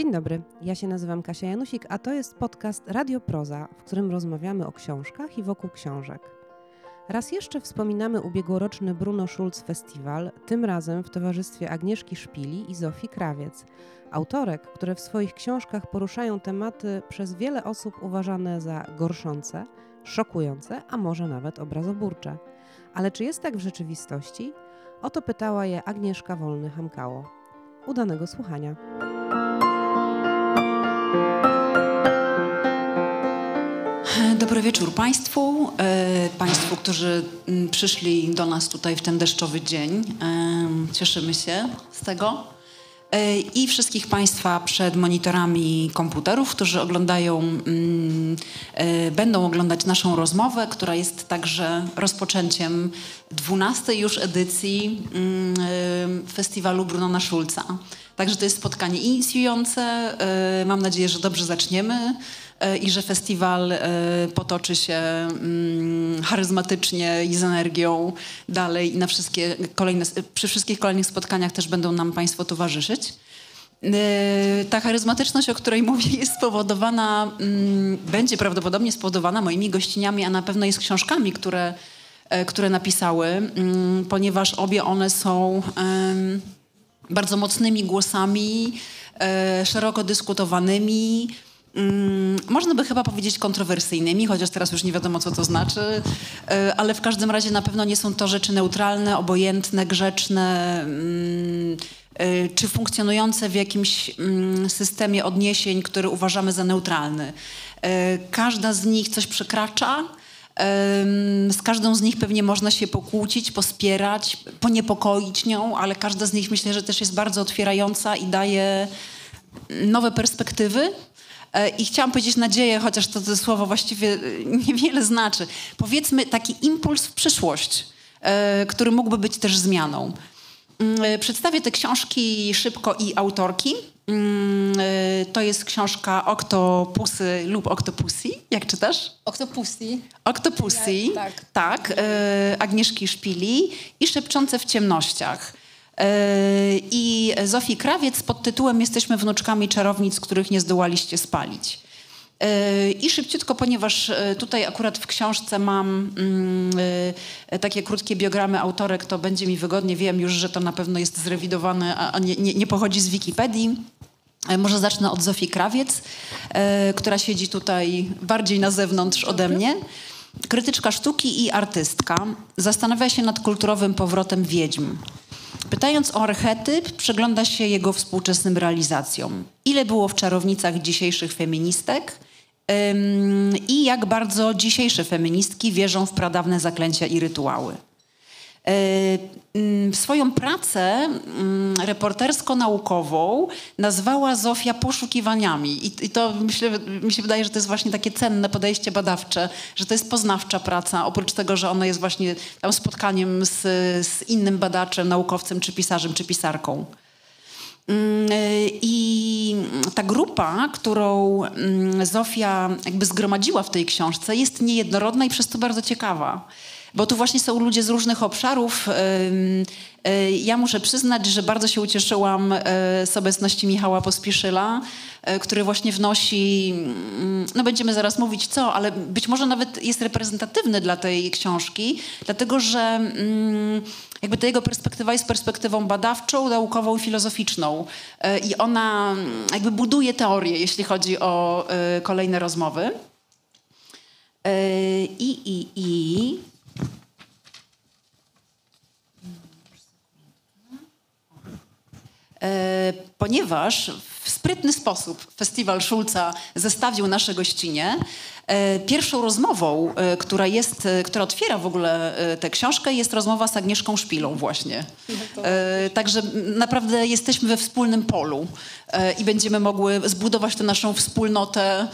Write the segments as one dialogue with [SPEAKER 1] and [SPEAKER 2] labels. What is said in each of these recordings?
[SPEAKER 1] Dzień dobry, ja się nazywam Kasia Janusik, a to jest podcast Radio Proza, w którym rozmawiamy o książkach i wokół książek. Raz jeszcze wspominamy ubiegłoroczny Bruno Schulz Festiwal, tym razem w towarzystwie Agnieszki Szpili i Zofii Krawiec, autorek, które w swoich książkach poruszają tematy przez wiele osób uważane za gorszące, szokujące, a może nawet obrazoburcze. Ale czy jest tak w rzeczywistości? O to pytała je Agnieszka Wolny-Hamkało. Udanego słuchania.
[SPEAKER 2] Dobry wieczór Państwu, e, Państwu, którzy mm, przyszli do nas tutaj w ten deszczowy dzień. E, cieszymy się z tego. E, I wszystkich Państwa przed monitorami komputerów, którzy oglądają, mm, będą oglądać naszą rozmowę, która jest także rozpoczęciem 12 już edycji mm, festiwalu Brunona Schulza. Także to jest spotkanie inicjujące. Mam nadzieję, że dobrze zaczniemy. E, i że festiwal e, potoczy się mm, charyzmatycznie i z energią dalej i na wszystkie kolejne, przy wszystkich kolejnych spotkaniach też będą nam Państwo towarzyszyć. E, ta charyzmatyczność, o której mówię, jest spowodowana, mm, będzie prawdopodobnie spowodowana moimi gościniami, a na pewno jest książkami, które, które napisały, mm, ponieważ obie one są bardzo mocnymi głosami, szeroko dyskutowanymi, można by chyba powiedzieć kontrowersyjnymi, chociaż teraz już nie wiadomo, co to znaczy, e, ale w każdym razie na pewno nie są to rzeczy neutralne, obojętne, grzeczne, mm, e, czy funkcjonujące w jakimś mm, systemie odniesień, który uważamy za neutralny. E, każda z nich coś przekracza. Z każdą z nich pewnie można się pokłócić, pospierać, poniepokoić nią, ale każda z nich myślę, że też jest bardzo otwierająca i daje nowe perspektywy I chciałam powiedzieć nadzieję, chociaż to, to słowo właściwie e, niewiele znaczy. Powiedzmy taki impuls w przyszłość, e, który mógłby być też zmianą. Mm, przedstawię te książki szybko i autorki. Mm, to jest książka Oktopusy lub Oktopusy. Jak czytasz?
[SPEAKER 3] Oktopusy.
[SPEAKER 2] Oktopusy, ja, tak. tak. Agnieszki Szpili i Szepczące w ciemnościach. E, i Zofii Krawiec pod tytułem Jesteśmy wnuczkami czarownic, których nie zdołaliście spalić. E, I szybciutko, ponieważ e, tutaj akurat w książce mam mm, takie krótkie biogramy autorek, to będzie mi wygodnie. Wiem już, że to na pewno jest zrewidowane, a nie, nie, nie pochodzi z Wikipedii. Może zacznę od Zofii Krawiec, która siedzi tutaj bardziej na zewnątrz ode mnie. Krytyczka sztuki i artystka. Zastanawia się nad kulturowym powrotem wiedźm. Pytając o archetyp, przygląda się jego współczesnym realizacjom. Ile było w czarownicach dzisiejszych feministek ym, i jak bardzo dzisiejsze feministki wierzą w pradawne zaklęcia i rytuały. E, mm, swoją pracę mm, reportersko-naukową nazwała Zofia poszukiwaniami. I, to myślę, mi się wydaje, że to jest właśnie takie cenne podejście badawcze, że to jest poznawcza praca, oprócz tego, że ona jest właśnie tam spotkaniem z, z innym badaczem, naukowcem, czy pisarzem, czy pisarką. Mm, e, I ta grupa, którą Zofia jakby zgromadziła w tej książce, jest niejednorodna i przez to bardzo ciekawa bo tu właśnie są ludzie z różnych obszarów. E, ja muszę przyznać, że bardzo się ucieszyłam e, z obecności Michała Pospieszyla, e, który właśnie wnosi, mm, no będziemy zaraz mówić co, ale być może nawet jest reprezentatywny dla tej książki, dlatego że mm, jakby ta jego perspektywa jest perspektywą badawczą, naukową i filozoficzną. I ona mm, jakby buduje teorię, jeśli chodzi o kolejne rozmowy. I, i, i ponieważ w sprytny sposób festiwal Szulca zestawił nasze gościnie. E, pierwszą rozmową, e, która, jest, która otwiera w ogóle tę książkę, jest rozmowa z Agnieszką Szpilą właśnie. No także naprawdę jesteśmy we wspólnym polu i będziemy mogły zbudować tę naszą wspólnotę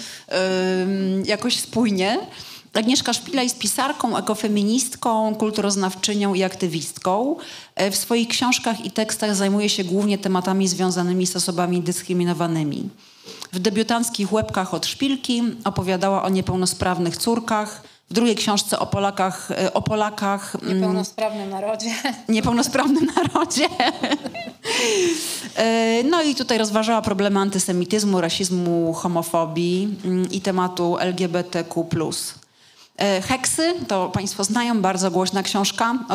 [SPEAKER 2] jakoś spójnie. Agnieszka Szpila jest pisarką, ekofeministką, kulturoznawczynią i aktywistką. E, w swoich książkach i tekstach zajmuje się głównie tematami związanymi z osobami dyskryminowanymi. W debiutanckich Łebkach od Szpilki opowiadała o niepełnosprawnych córkach, w drugiej książce o Polakach... E, o Polakach
[SPEAKER 3] mm, niepełnosprawnym narodzie.
[SPEAKER 2] Niepełnosprawnym narodzie. No i tutaj rozważała problemy antysemityzmu, rasizmu, homofobii mm, i tematu LGBTQ+. Heksy, to Państwo znają, bardzo głośna książka o,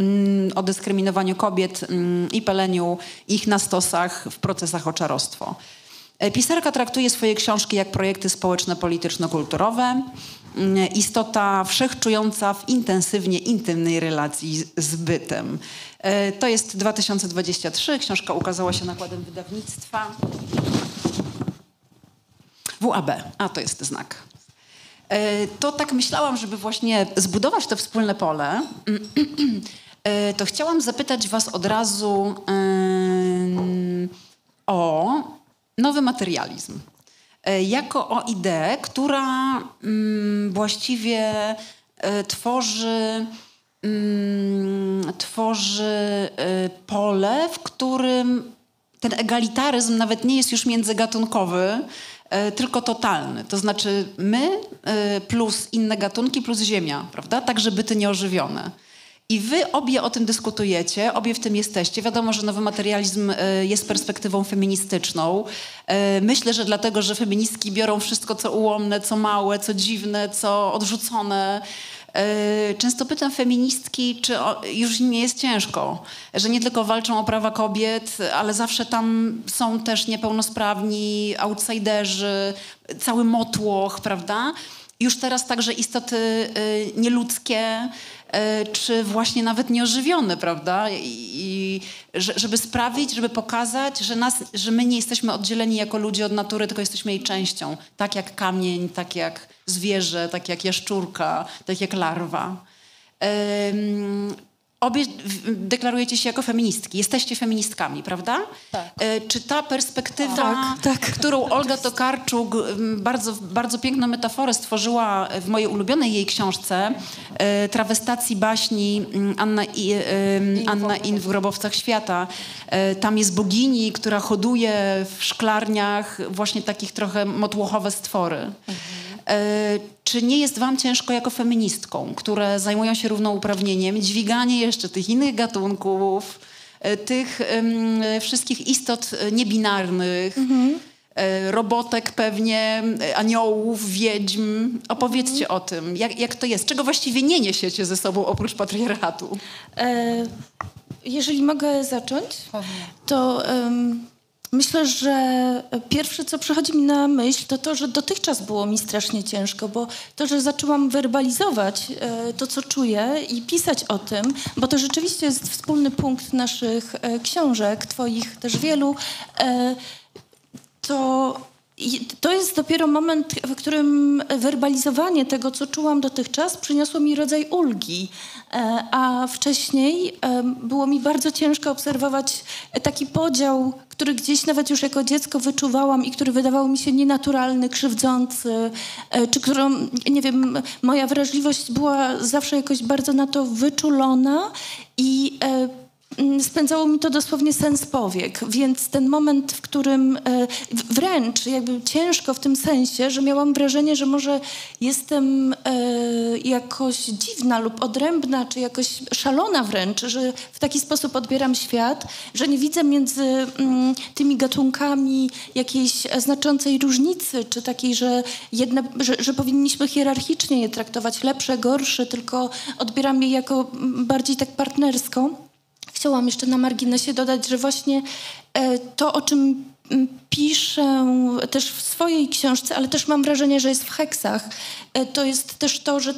[SPEAKER 2] mm, o dyskryminowaniu kobiet mm, i paleniu ich na stosach w procesach o czarostwo. Pisarka traktuje swoje książki jak projekty społeczno-polityczno-kulturowe, Mm, istota wszechczująca w intensywnie intymnej relacji z bytem. E, to jest 2023, książka ukazała się nakładem wydawnictwa WAB, a to jest znak. E, to tak myślałam, żeby właśnie zbudować to wspólne pole, e, to chciałam zapytać Was od razu o nowy materializm. E, jako o ideę, która właściwie tworzy, tworzy pole, w którym ten egalitaryzm nawet nie jest już międzygatunkowy, tylko totalny. To znaczy my plus inne gatunki plus ziemia, prawda? Także byty nieożywione. I wy obie o tym dyskutujecie, obie w tym jesteście. Wiadomo, że nowy materializm e, jest perspektywą feministyczną. E, myślę, że dlatego, że feministki biorą wszystko, co ułomne, co małe, co dziwne, co odrzucone. E, często pytam feministki, czy już nie jest ciężko, że nie tylko walczą o prawa kobiet, ale zawsze tam są też niepełnosprawni, outsiderzy, cały motłoch, prawda? Już teraz także istoty nieludzkie, E, czy właśnie nawet nieożywione, prawda? I, żeby sprawić, żeby pokazać, że, nas, że my nie jesteśmy oddzieleni jako ludzie od natury, tylko jesteśmy jej częścią. Tak jak kamień, tak jak zwierzę, tak jak jaszczurka, tak jak larwa. Obie deklarujecie się jako feministki. Jesteście feministkami, prawda?
[SPEAKER 3] Tak.
[SPEAKER 2] E, czy ta perspektywa, tak, tak. którą Olga Tokarczuk bardzo, bardzo piękną metaforę stworzyła w mojej ulubionej jej książce, e, trawestacji baśni Anna, I, Anna In w Grobowcach Świata. E, tam jest bogini, która hoduje w szklarniach właśnie takich trochę motłochowe stwory. Mhm. E, czy nie jest wam ciężko jako feministką, które zajmują się równouprawnieniem, dźwiganie jeszcze tych innych gatunków, e, tych wszystkich istot niebinarnych, mhm. robotek pewnie, aniołów, wiedźm. Opowiedzcie mhm. o tym, jak, jak to jest. Czego właściwie nie niesiecie ze sobą oprócz patriarchatu? E,
[SPEAKER 3] jeżeli mogę zacząć, to... Um, Myślę, że pierwsze, co przychodzi mi na myśl, to to, że dotychczas było mi strasznie ciężko, bo to, że zaczęłam werbalizować e, to, co czuję i pisać o tym, bo to rzeczywiście jest wspólny punkt naszych e, książek, twoich też wielu, e, to i to jest dopiero moment, w którym werbalizowanie tego, co czułam dotychczas, przyniosło mi rodzaj ulgi. E, a wcześniej e, było mi bardzo ciężko obserwować taki podział, który gdzieś nawet już jako dziecko wyczuwałam i który wydawał mi się nienaturalny, krzywdzący, e, czy którą, nie wiem, moja wrażliwość była zawsze jakoś bardzo na to wyczulona i spędzało mi to dosłownie sens powiek, więc ten moment, w którym e, wręcz jakby ciężko w tym sensie, że miałam wrażenie, że może jestem e, jakoś dziwna lub odrębna, czy jakoś szalona wręcz, że w taki sposób odbieram świat, że nie widzę między mm, tymi gatunkami jakiejś znaczącej różnicy, czy takiej, że, że, że powinniśmy hierarchicznie je traktować, lepsze, gorsze, tylko odbieram je jako mm, bardziej tak partnersko chciałam jeszcze na marginesie dodać, że właśnie e, to, o czym piszę też w swojej książce, ale też mam wrażenie, że jest w heksach, e, to jest też to, że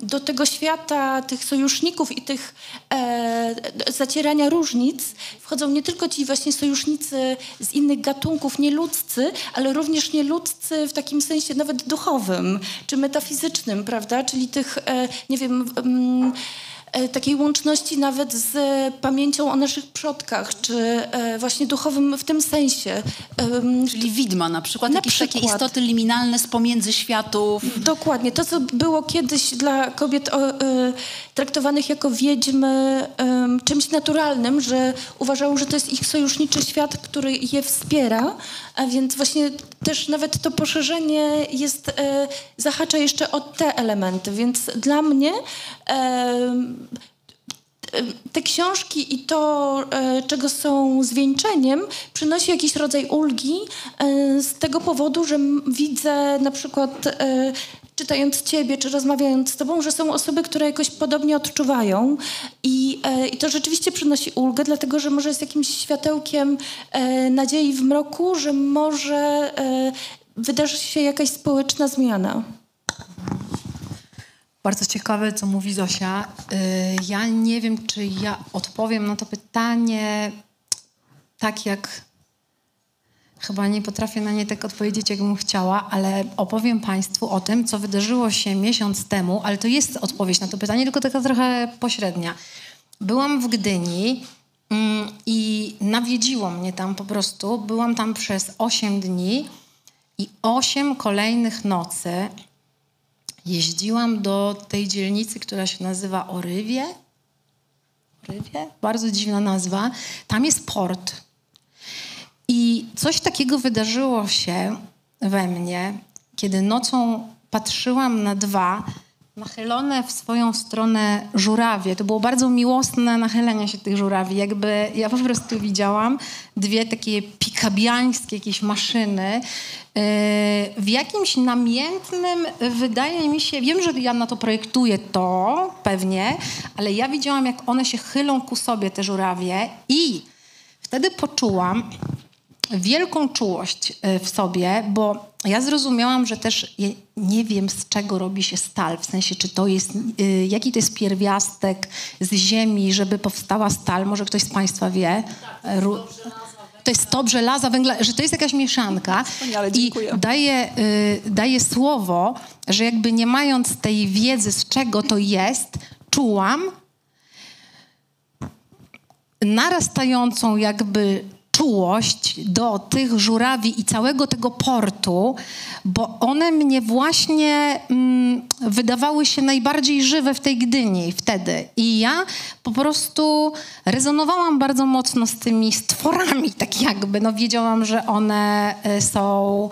[SPEAKER 3] do tego świata tych sojuszników i tych e, zacierania różnic wchodzą nie tylko ci właśnie sojusznicy z innych gatunków, nieludzcy, ale również nieludzcy w takim sensie nawet duchowym czy metafizycznym, prawda? Czyli tych, nie wiem takiej łączności nawet z pamięcią o naszych przodkach, czy e, właśnie duchowym w tym sensie.
[SPEAKER 2] Czyli widma na przykład, na jakieś przykład. takie istoty liminalne z pomiędzy światów.
[SPEAKER 3] Dokładnie. To, co było kiedyś dla kobiet o, e, traktowanych jako wiedźmy czymś naturalnym, że uważały, że to jest ich sojuszniczy świat, który je wspiera, a więc właśnie też nawet to poszerzenie jest, e, zahacza jeszcze o te elementy, więc dla mnie e, te książki i to, e, czego są zwieńczeniem, przynosi jakiś rodzaj ulgi e, z tego powodu, że widzę na przykład e, czytając ciebie, czy rozmawiając z tobą, że są osoby, które jakoś podobnie odczuwają i, i to rzeczywiście przynosi ulgę, dlatego że może jest jakimś światełkiem nadziei w mroku, że może wydarzy się jakaś społeczna zmiana.
[SPEAKER 4] Bardzo ciekawe, co mówi Zosia. Y, ja nie wiem, czy ja odpowiem na to pytanie tak, jak chyba nie potrafię na nie tak odpowiedzieć, jakbym chciała, ale opowiem Państwu o tym, co wydarzyło się miesiąc temu, ale to jest odpowiedź na to pytanie, tylko taka trochę pośrednia. Byłam w Gdyni mm, i nawiedziło mnie tam po prostu. Byłam tam przez 8 dni i 8 kolejnych nocy jeździłam do tej dzielnicy, która się nazywa Orywie. Orywie? Bardzo dziwna nazwa. Tam jest port. I coś takiego wydarzyło się we mnie, kiedy nocą patrzyłam na dwa nachylone w swoją stronę żurawie. To było bardzo miłosne nachylenie się tych żurawi. Jakby ja po prostu widziałam dwie takie pikabiańskie jakieś maszyny. Yy, w jakimś namiętnym, wydaje mi się, wiem, że ja na to projektuję to pewnie, ale ja widziałam, jak one się chylą ku sobie, te żurawie i wtedy poczułam, wielką czułość e, w sobie, bo ja zrozumiałam, że też nie wiem, z czego robi się stal, w sensie, czy to jest, e, jaki to jest pierwiastek z ziemi, żeby powstała stal. Może ktoś z Państwa wie? Tak, to jest stop żelaza, węgla, że to jest jakaś mieszanka i daje, y, daje słowo, że jakby nie mając tej wiedzy, z czego to jest, czułam narastającą jakby czułość do tych żurawi i całego tego portu, bo one mnie właśnie mm, wydawały się najbardziej żywe w tej Gdyni wtedy. I ja po prostu rezonowałam bardzo mocno z tymi stworami, tak jakby. No wiedziałam, że one y, są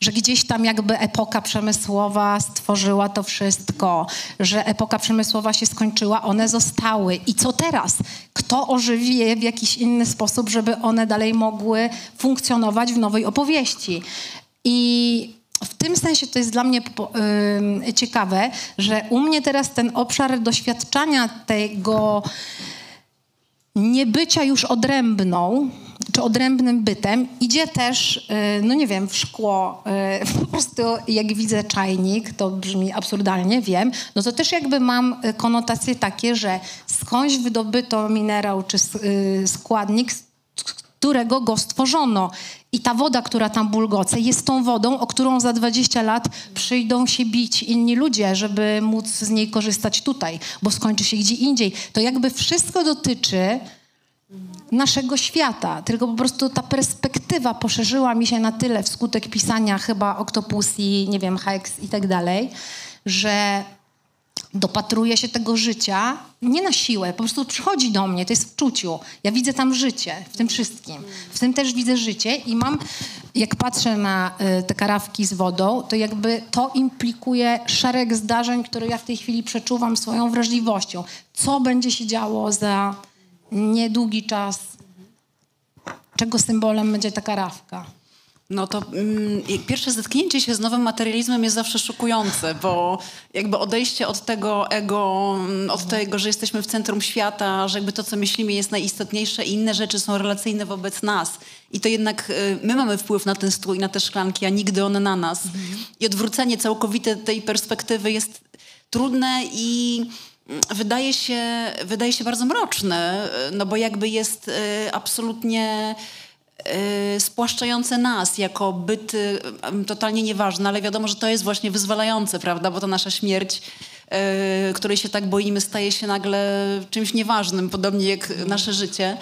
[SPEAKER 4] że gdzieś tam jakby epoka przemysłowa stworzyła to wszystko, że epoka przemysłowa się skończyła, one zostały. I co teraz? Kto ożywi je w jakiś inny sposób, żeby one dalej mogły funkcjonować w nowej opowieści? I w tym sensie to jest dla mnie yy, ciekawe, że u mnie teraz ten obszar doświadczania tego niebycia już odrębną, czy odrębnym bytem, idzie też, y, no nie wiem, w szkło. Y, po prostu jak widzę czajnik, to brzmi absurdalnie, wiem, no to też jakby mam y, konotacje takie, że skądś wydobyto minerał czy składnik, którego go stworzono. I ta woda, która tam bulgoce, jest tą wodą, o którą za 20 lat przyjdą się bić inni ludzie, żeby móc z niej korzystać tutaj, bo skończy się gdzie indziej. To jakby wszystko dotyczy naszego świata, tylko po prostu ta perspektywa poszerzyła mi się na tyle wskutek pisania chyba Octopussy, nie wiem, Hex i tak dalej, że dopatruję się tego życia nie na siłę, po prostu przychodzi do mnie, to jest w czuciu. Ja widzę tam życie, w tym wszystkim. W tym też widzę życie i mam, jak patrzę na y, te karawki z wodą, to jakby to implikuje szereg zdarzeń, które ja w tej chwili przeczuwam swoją wrażliwością. Co będzie się działo za niedługi czas, czego symbolem będzie ta karawka.
[SPEAKER 2] No to mm, pierwsze zetknięcie się z nowym materializmem jest zawsze szokujące, bo jakby odejście od tego ego, mm, od tego, że jesteśmy w centrum świata, że jakby to, co myślimy jest najistotniejsze i inne rzeczy są relacyjne wobec nas. I to jednak y, my mamy wpływ na ten stół i na te szklanki, a nigdy one na nas. Mhm. I odwrócenie całkowite tej perspektywy jest trudne i wydaje się, wydaje się bardzo mroczne, no bo jakby jest y, absolutnie y, spłaszczające nas jako byty totalnie nieważne, ale wiadomo, że to jest właśnie wyzwalające, prawda, bo to nasza śmierć, y, której się tak boimy, staje się nagle czymś nieważnym, podobnie jak nasze życie.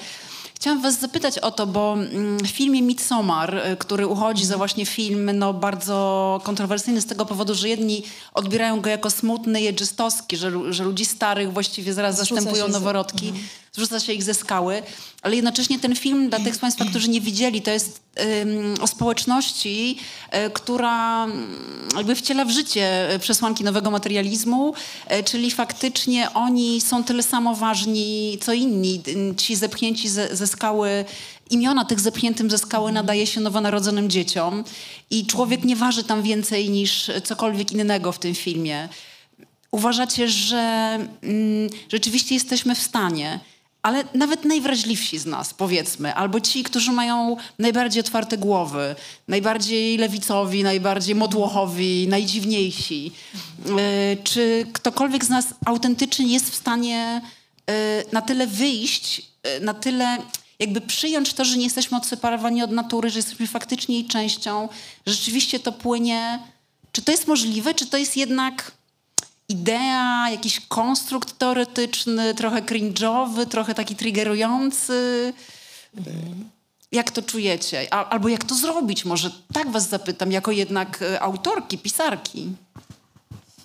[SPEAKER 2] Chciałam was zapytać o to, bo mm, w filmie Midsommar, y, który uchodzi za właśnie film no, bardzo kontrowersyjny z tego powodu, że jedni odbierają go jako smutny, jedzistowski, że, że ludzi starych właściwie zaraz zastępują noworodki. Mhm. zrzuca się ich ze skały, ale jednocześnie ten film dla tych z Państwa, którzy nie widzieli, to jest um, o społeczności, um, która jakby wciela w życie przesłanki nowego materializmu, um, czyli faktycznie oni są tyle samo ważni co inni, ci zepchnięci ze, ze skały imiona tych zepchniętym ze skały nadaje się nowonarodzonym dzieciom i człowiek nie waży tam więcej niż cokolwiek innego w tym filmie. Uważacie, że mm, rzeczywiście jesteśmy w stanie, ale nawet najwrażliwsi z nas, powiedzmy, albo ci, którzy mają najbardziej otwarte głowy, najbardziej lewicowi, najbardziej modłochowi, najdziwniejsi, yy, czy ktokolwiek z nas autentycznie jest w stanie yy, na tyle wyjść, na tyle jakby przyjąć to, że nie jesteśmy odseparowani od natury, że jesteśmy faktycznie jej częścią, rzeczywiście to płynie. Czy to jest możliwe, czy to jest jednak idea, jakiś konstrukt teoretyczny, trochę cringe'owy, trochę taki triggerujący? Jak to czujecie? Albo jak to zrobić? Może tak was zapytam, jako jednak e, autorki, pisarki.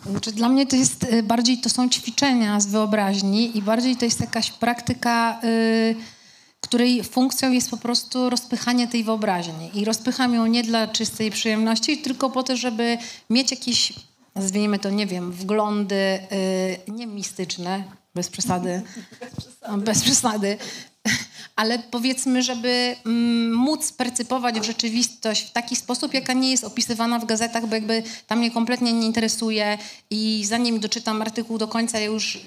[SPEAKER 4] Znaczy, dla mnie to jest e, bardziej, to są ćwiczenia z wyobraźni i bardziej to jest jakaś praktyka... Yy której funkcją jest po prostu rozpychanie tej wyobraźni. I rozpycham ją nie dla czystej przyjemności, tylko po to, żeby mieć jakieś, nazwijmy to, nie wiem, wglądy yy, nie mistyczne, bez przesady, bez przesady, ale powiedzmy, żeby mm, móc percypować rzeczywistość w taki sposób, jaka nie jest opisywana w gazetach, bo jakby tam mnie kompletnie nie interesuje i zanim doczytam artykuł do końca, ja już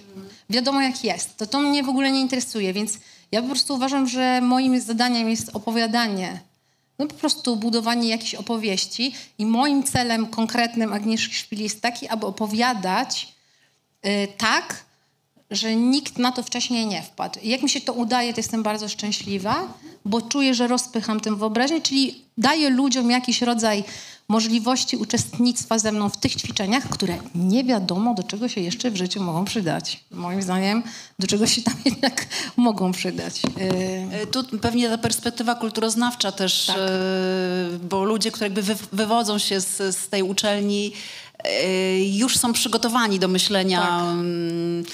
[SPEAKER 4] wiadomo jak jest. To to mnie w ogóle nie interesuje, więc ja po prostu uważam, że moim zadaniem jest opowiadanie. No po prostu budowanie jakiejś opowieści i moim celem konkretnym Agnieszki Szpil jest taki, aby opowiadać y, tak, że nikt na to wcześniej nie wpadł. Jak mi się to udaje, to jestem bardzo szczęśliwa, bo czuję, że rozpycham tym wyobraźnię, czyli daję ludziom jakiś rodzaj możliwości uczestnictwa ze mną w tych ćwiczeniach, które nie wiadomo, do czego się jeszcze w życiu mogą przydać. Moim zdaniem, do czego się tam jednak mogą przydać.
[SPEAKER 2] Y, tu pewnie ta perspektywa kulturoznawcza też, tak. Y, bo ludzie, którzy jakby wywodzą się z, z tej uczelni, już są przygotowani do myślenia tak. Mm,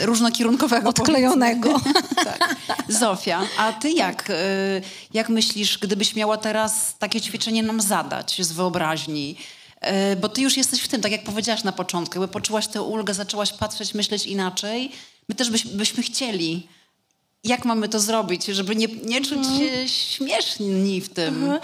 [SPEAKER 2] różnokierunkowego.
[SPEAKER 4] Odklejonego.
[SPEAKER 2] tak. Zofia, a ty jak, jak myślisz, gdybyś miała teraz takie ćwiczenie nam zadać z wyobraźni, bo ty już jesteś w tym, tak jak powiedziałaś na początku, jakby poczułaś tę ulgę, zaczęłaś patrzeć, myśleć inaczej, my też byś, byśmy chcieli jak mamy to zrobić, żeby nie, nie czuć mhm. się śmieszni w tym? Mhm.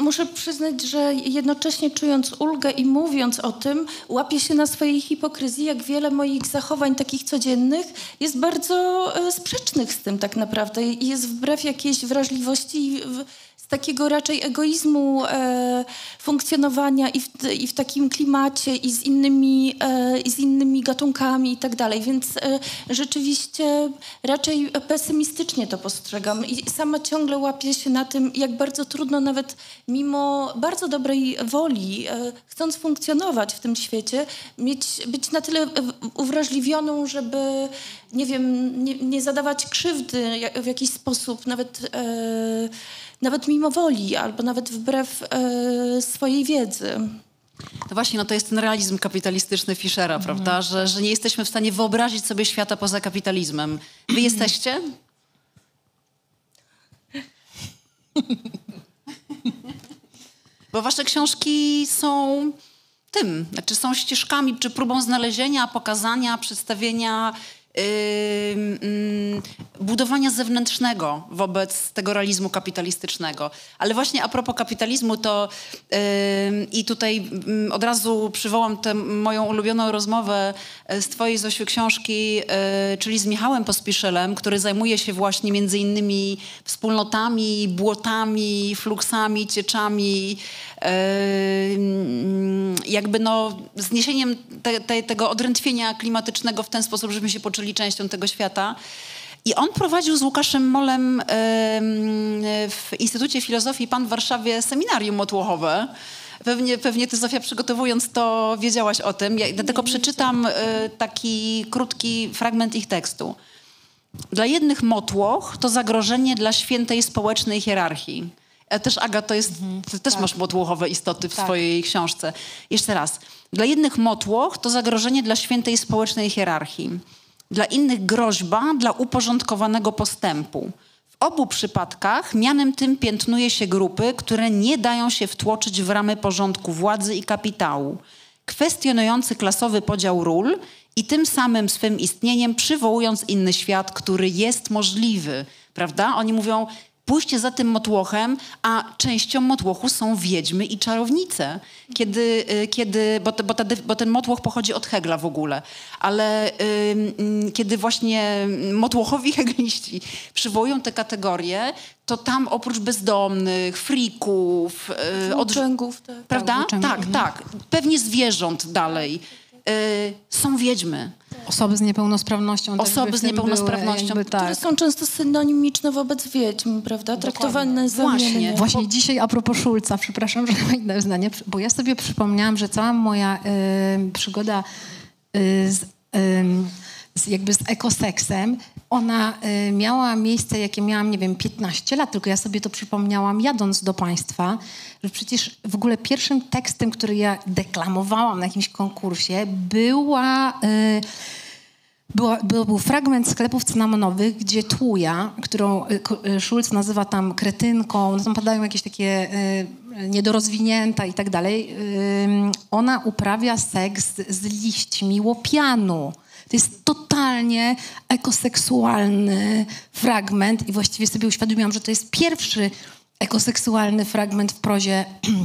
[SPEAKER 3] Muszę przyznać, że jednocześnie czując ulgę i mówiąc o tym, łapię się na swojej hipokryzji, jak wiele moich zachowań takich codziennych jest bardzo e, sprzecznych z tym tak naprawdę i jest wbrew jakiejś wrażliwości takiego raczej egoizmu e, funkcjonowania i w, i w, takim klimacie i z innymi, e, i z innymi gatunkami i tak dalej. Więc e, rzeczywiście raczej pesymistycznie to postrzegam i sama ciągle łapię się na tym, jak bardzo trudno nawet mimo bardzo dobrej woli, e, chcąc funkcjonować w tym świecie, mieć, być na tyle uwrażliwioną, żeby nie wiem, nie, nie zadawać krzywdy w jakiś sposób, nawet e, nawet mimo woli, albo nawet wbrew e, swojej wiedzy.
[SPEAKER 2] No właśnie, no to jest ten realizm kapitalistyczny Fischera, mhm. prawda? Że, że nie jesteśmy w stanie wyobrazić sobie świata poza kapitalizmem. Wy jesteście? Bo wasze książki są tym, znaczy są ścieżkami, czy próbą znalezienia, pokazania, przedstawienia budowania zewnętrznego wobec tego realizmu kapitalistycznego. Ale właśnie a propos kapitalizmu, to i tutaj od razu przywołam tę moją ulubioną rozmowę e, z twojej Zosiu książki, e, czyli z Michałem Pospiszelem, który zajmuje się właśnie między innymi wspólnotami, błotami, fluksami, cieczami, jakby no zniesieniem te, te, tego odrętwienia klimatycznego w ten sposób, żebyśmy się poczuli częścią tego świata. I on prowadził z Łukaszem Molem w Instytucie Filozofii Pan w Warszawie seminarium motłochowe. Pewnie, pewnie ty, Zofia, przygotowując to, wiedziałaś o tym. Ja dlatego przeczytam e, taki krótki fragment ich tekstu. Dla jednych motłoch to zagrożenie dla świętej społecznej hierarchii. A też Aga, to jest, mhm, ty też tak. masz motłochowe istoty w tak. swojej książce. Jeszcze raz. Dla jednych motłoch to zagrożenie dla świętej społecznej hierarchii. dla innych groźba dla uporządkowanego postępu. W obu przypadkach mianem tym piętnuje się grupy, które nie dają się wtłoczyć w ramy porządku władzy i kapitału, kwestionujący klasowy podział ról i tym samym swym istnieniem przywołując inny świat, który jest możliwy. Prawda? Oni mówią, pójście za tym motłochem, a częścią motłochu są wiedźmy i czarownice. Kiedy, y, kiedy, bo, bo, ta, bo ten motłoch pochodzi od Hegla w ogóle, ale y, kiedy właśnie motłochowi hegliści przywołują te kategorie, to tam oprócz bezdomnych, frików,
[SPEAKER 3] y, włóczęgów, tak.
[SPEAKER 2] prawda? Tak, tak, tak. Pewnie zwierząt dalej. Y, są wiedźmy.
[SPEAKER 4] Osoby z niepełnosprawnością.
[SPEAKER 2] Osoby z niepełnosprawnością.
[SPEAKER 3] Były, tak. Które są często synonimiczne wobec wiedźm, prawda? Traktowane Właśnie.
[SPEAKER 4] Właśnie dzisiaj a propos Szulca, przepraszam, że mam inne zdanie, bo ja sobie przypomniałam, że cała moja y, przygoda y, z, z, jakby z ekoseksem, ona y, miała miejsce, jakie miałam, nie wiem, 15 lat, tylko ja sobie to przypomniałam jadąc do państwa, że przecież w ogóle pierwszym tekstem, który ja deklamowałam na jakimś konkursie, była... Y, była, był, był fragment sklepów cynamonowych, gdzie Tłuja, którą y, Schulz nazywa tam kretynką, no tam padają jakieś takie niedorozwinięta i tak dalej, ona uprawia seks z liśćmi łopianu. To jest totalnie ekoseksualny fragment i właściwie sobie uświadomiłam, że to jest pierwszy ekoseksualny fragment w prozie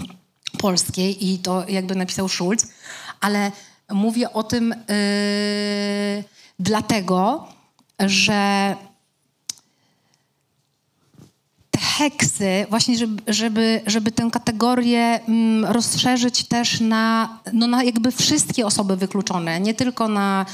[SPEAKER 4] polskiej i to jakby napisał Schulz, ale mówię o tym yy, dlatego, że te heksy, właśnie żeby, żeby, żeby tę kategorię mm, rozszerzyć też na, no na jakby wszystkie osoby wykluczone, nie tylko na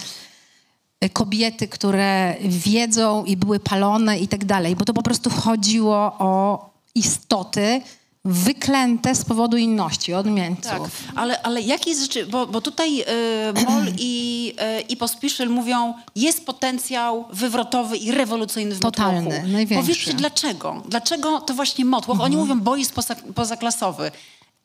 [SPEAKER 4] kobiety, które wiedzą i były palone i tak dalej, bo to po prostu chodziło o istoty wyklęte z powodu inności, odmieńców. Tak,
[SPEAKER 2] ale, ale jaki jest rzeczy, bo, bo tutaj y, Moll i, y, i Pospieszyl mówią, jest potencjał wywrotowy i rewolucyjny w
[SPEAKER 4] Totalny,
[SPEAKER 2] Motłochu.
[SPEAKER 4] największy.
[SPEAKER 2] Powiedzcie dlaczego? Dlaczego to właśnie Motłoch? Mhm. Oni mówią, bo jest poza, pozaklasowy.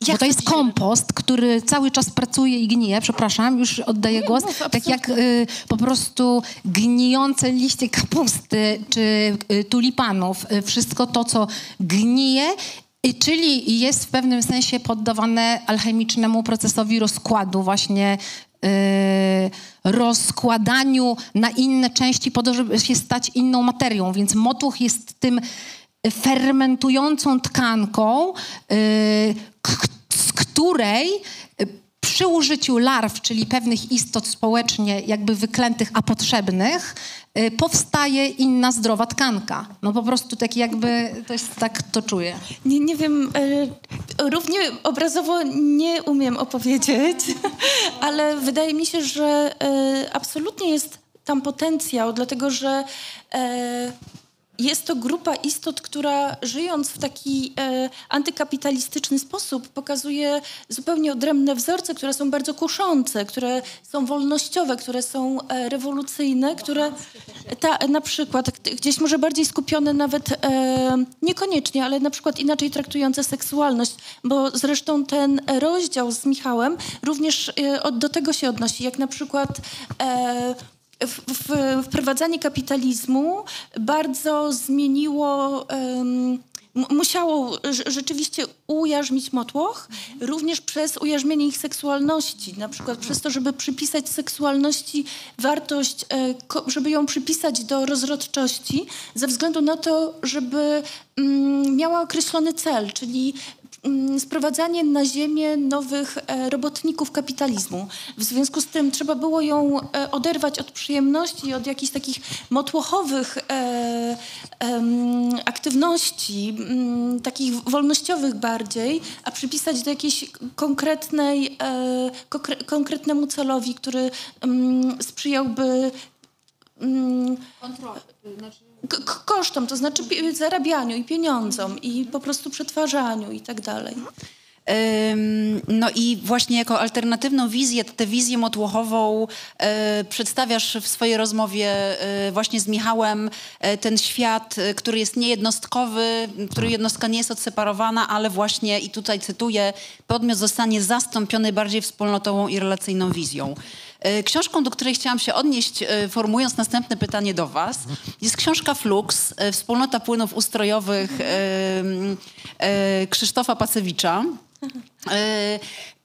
[SPEAKER 4] Jak Bo to jest kompost, który cały czas pracuje i gnije, przepraszam, już oddaję głos, tak jak y, po prostu gnijące liście kapusty czy y, tulipanów, y, wszystko to, co gnije i czyli jest w pewnym sensie poddawane alchemicznemu procesowi rozkładu, właśnie yy, rozkładaniu na inne części po to, żeby się stać inną materią. Więc motłoch jest tym fermentującą tkanką, yy, z której przy użyciu larw, czyli pewnych istot społecznie jakby wyklętych, a potrzebnych, y, powstaje inna zdrowa tkanka. No po prostu tak jakby, to jest tak to czuję.
[SPEAKER 3] Nie, nie wiem, y, równie obrazowo nie umiem opowiedzieć, ale wydaje mi się, że y, absolutnie jest tam potencjał, dlatego że jest to grupa istot, która żyjąc w taki e, antykapitalistyczny sposób pokazuje zupełnie odrębne wzorce, które są bardzo kuszące, które są wolnościowe, które są e, rewolucyjne, które ta, na przykład gdzieś może bardziej skupione nawet e, niekoniecznie, ale na przykład inaczej traktujące seksualność, bo zresztą ten rozdział z Michałem również e, do tego się odnosi, jak na przykład e, wprowadzanie kapitalizmu bardzo zmieniło, um, musiało rzeczywiście ujarzmić motłoch, również przez ujarzmienie ich seksualności, na przykład przez to, żeby przypisać seksualności wartość, e, żeby ją przypisać do rozrodczości, ze względu na to, żeby mm, miała określony cel, czyli sprowadzanie na ziemię nowych e, robotników kapitalizmu. W związku z tym trzeba było ją e, oderwać od przyjemności, od jakichś takich motłochowych e, aktywności, mm, takich wolnościowych bardziej, a przypisać do jakiejś konkretnej, konkretnemu celowi, który mm, sprzyjałby Kontroli. Znaczy kosztom, to znaczy zarabianiu i pieniądzom i po prostu przetwarzaniu i tak dalej.
[SPEAKER 2] No i właśnie jako alternatywną wizję, tę wizję motłochową e, przedstawiasz w swojej rozmowie e, właśnie z Michałem e, ten świat, który jest niejednostkowy, który jednostka nie jest odseparowana, ale właśnie, i tutaj cytuję, podmiot zostanie zastąpiony bardziej wspólnotową i relacyjną wizją. E, książką, do której chciałam się odnieść, e, formułując następne pytanie do Was, jest książka Flux, e, Wspólnota Płynów Ustrojowych Krzysztofa Pacewicza.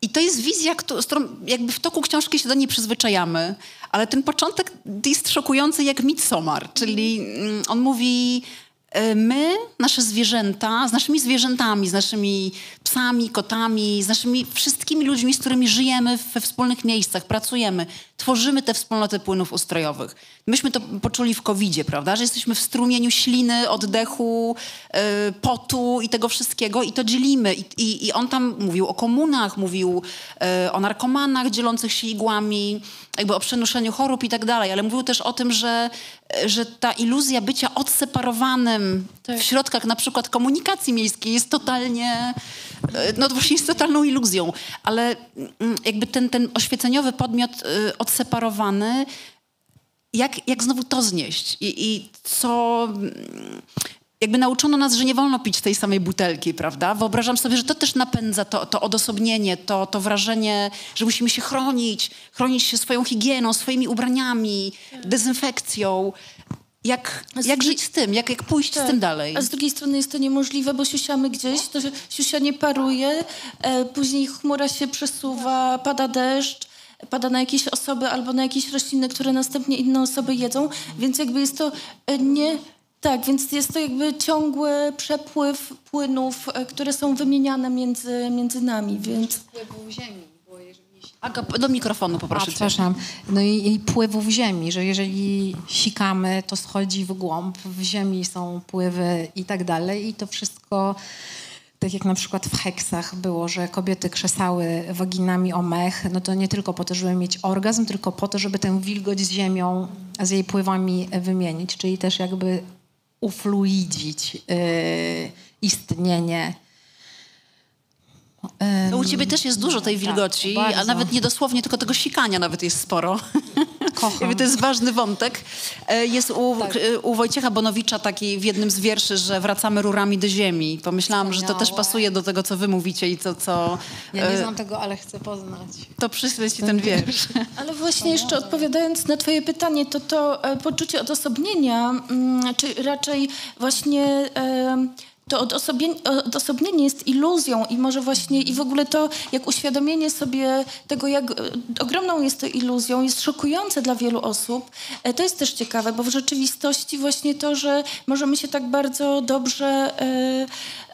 [SPEAKER 2] I to jest wizja, z którą jakby w toku książki się do niej przyzwyczajamy, ale ten początek jest szokujący jak Midsommar, czyli mm, on mówi my, nasze zwierzęta, z naszymi zwierzętami, z naszymi psami, kotami, z naszymi wszystkimi ludźmi, z którymi żyjemy we wspólnych miejscach, pracujemy, tworzymy te wspólnoty płynów ustrojowych. Myśmy to poczuli w covid prawda, że jesteśmy w strumieniu śliny, oddechu, yy, potu i tego wszystkiego i to dzielimy. I, i, I, on tam mówił o komunach, mówił yy, o narkomanach dzielących się igłami, jakby o przenoszeniu chorób i tak dalej, ale mówił też o tym, że, że ta iluzja bycia odseparowanym tak. w środkach na przykład komunikacji miejskiej jest totalnie, no właśnie jest totalną iluzją, ale mm, jakby ten, ten oświeceniowy podmiot y, odseparowany, jak, jak znowu to znieść i, i co jakby nauczono nas, że nie wolno pić tej samej butelki, prawda? Wyobrażam sobie, że to też napędza to, to odosobnienie, to, to wrażenie, że musimy się chronić, chronić się swoją higieną, swoimi ubraniami, dezynfekcją. Jak, jak żyć z tym? Jak, jak pójść tak. z tym dalej?
[SPEAKER 3] A z drugiej strony jest to niemożliwe, bo siusiamy gdzieś, to siusia nie paruje, e, później chmura się przesuwa, pada deszcz, pada na jakieś osoby albo na jakieś rośliny, które następnie inne osoby jedzą, więc jakby jest to e, nie tak, więc jest to jakby ciągły przepływ płynów, e, które są wymieniane między, między nami, więc...
[SPEAKER 4] Wpływów ziemi.
[SPEAKER 2] Aga, do mikrofonu poproszę. A,
[SPEAKER 4] przepraszam. No i, i pływów ziemi, że jeżeli sikamy, to schodzi w głąb, w ziemi są pływy i tak dalej i to wszystko tak jak na przykład w heksach było, że kobiety krzesały waginami o mech, no to nie tylko po to, żeby mieć orgazm, tylko po to, żeby tę wilgoć z ziemią, z jej pływami wymienić, czyli też jakby ufluidzić yy, istnienie.
[SPEAKER 2] No u ciebie też jest dużo tej tak, wilgoci, tak, a nawet nie dosłownie, tylko tego sikania nawet jest sporo. Kocham. to jest ważny wątek. E, jest u, tak. u Wojciecha Bonowicza taki w jednym z wierszy, że wracamy rurami do ziemi. Pomyślałam, że to też pasuje do tego, co wy mówicie i co... co
[SPEAKER 4] ja nie e, znam tego, ale chcę poznać.
[SPEAKER 2] To przyślę ci ten wiersz.
[SPEAKER 3] Ale właśnie jeszcze odpowiadając na twoje pytanie, to to e, poczucie odosobnienia, mm, czy raczej właśnie to odosobnienie jest iluzją i może właśnie i w ogóle to, jak uświadomienie sobie tego, jak e, ogromną jest to iluzją, jest szokujące dla wielu osób. E, to jest też ciekawe, bo w rzeczywistości właśnie to, że możemy się tak bardzo dobrze e,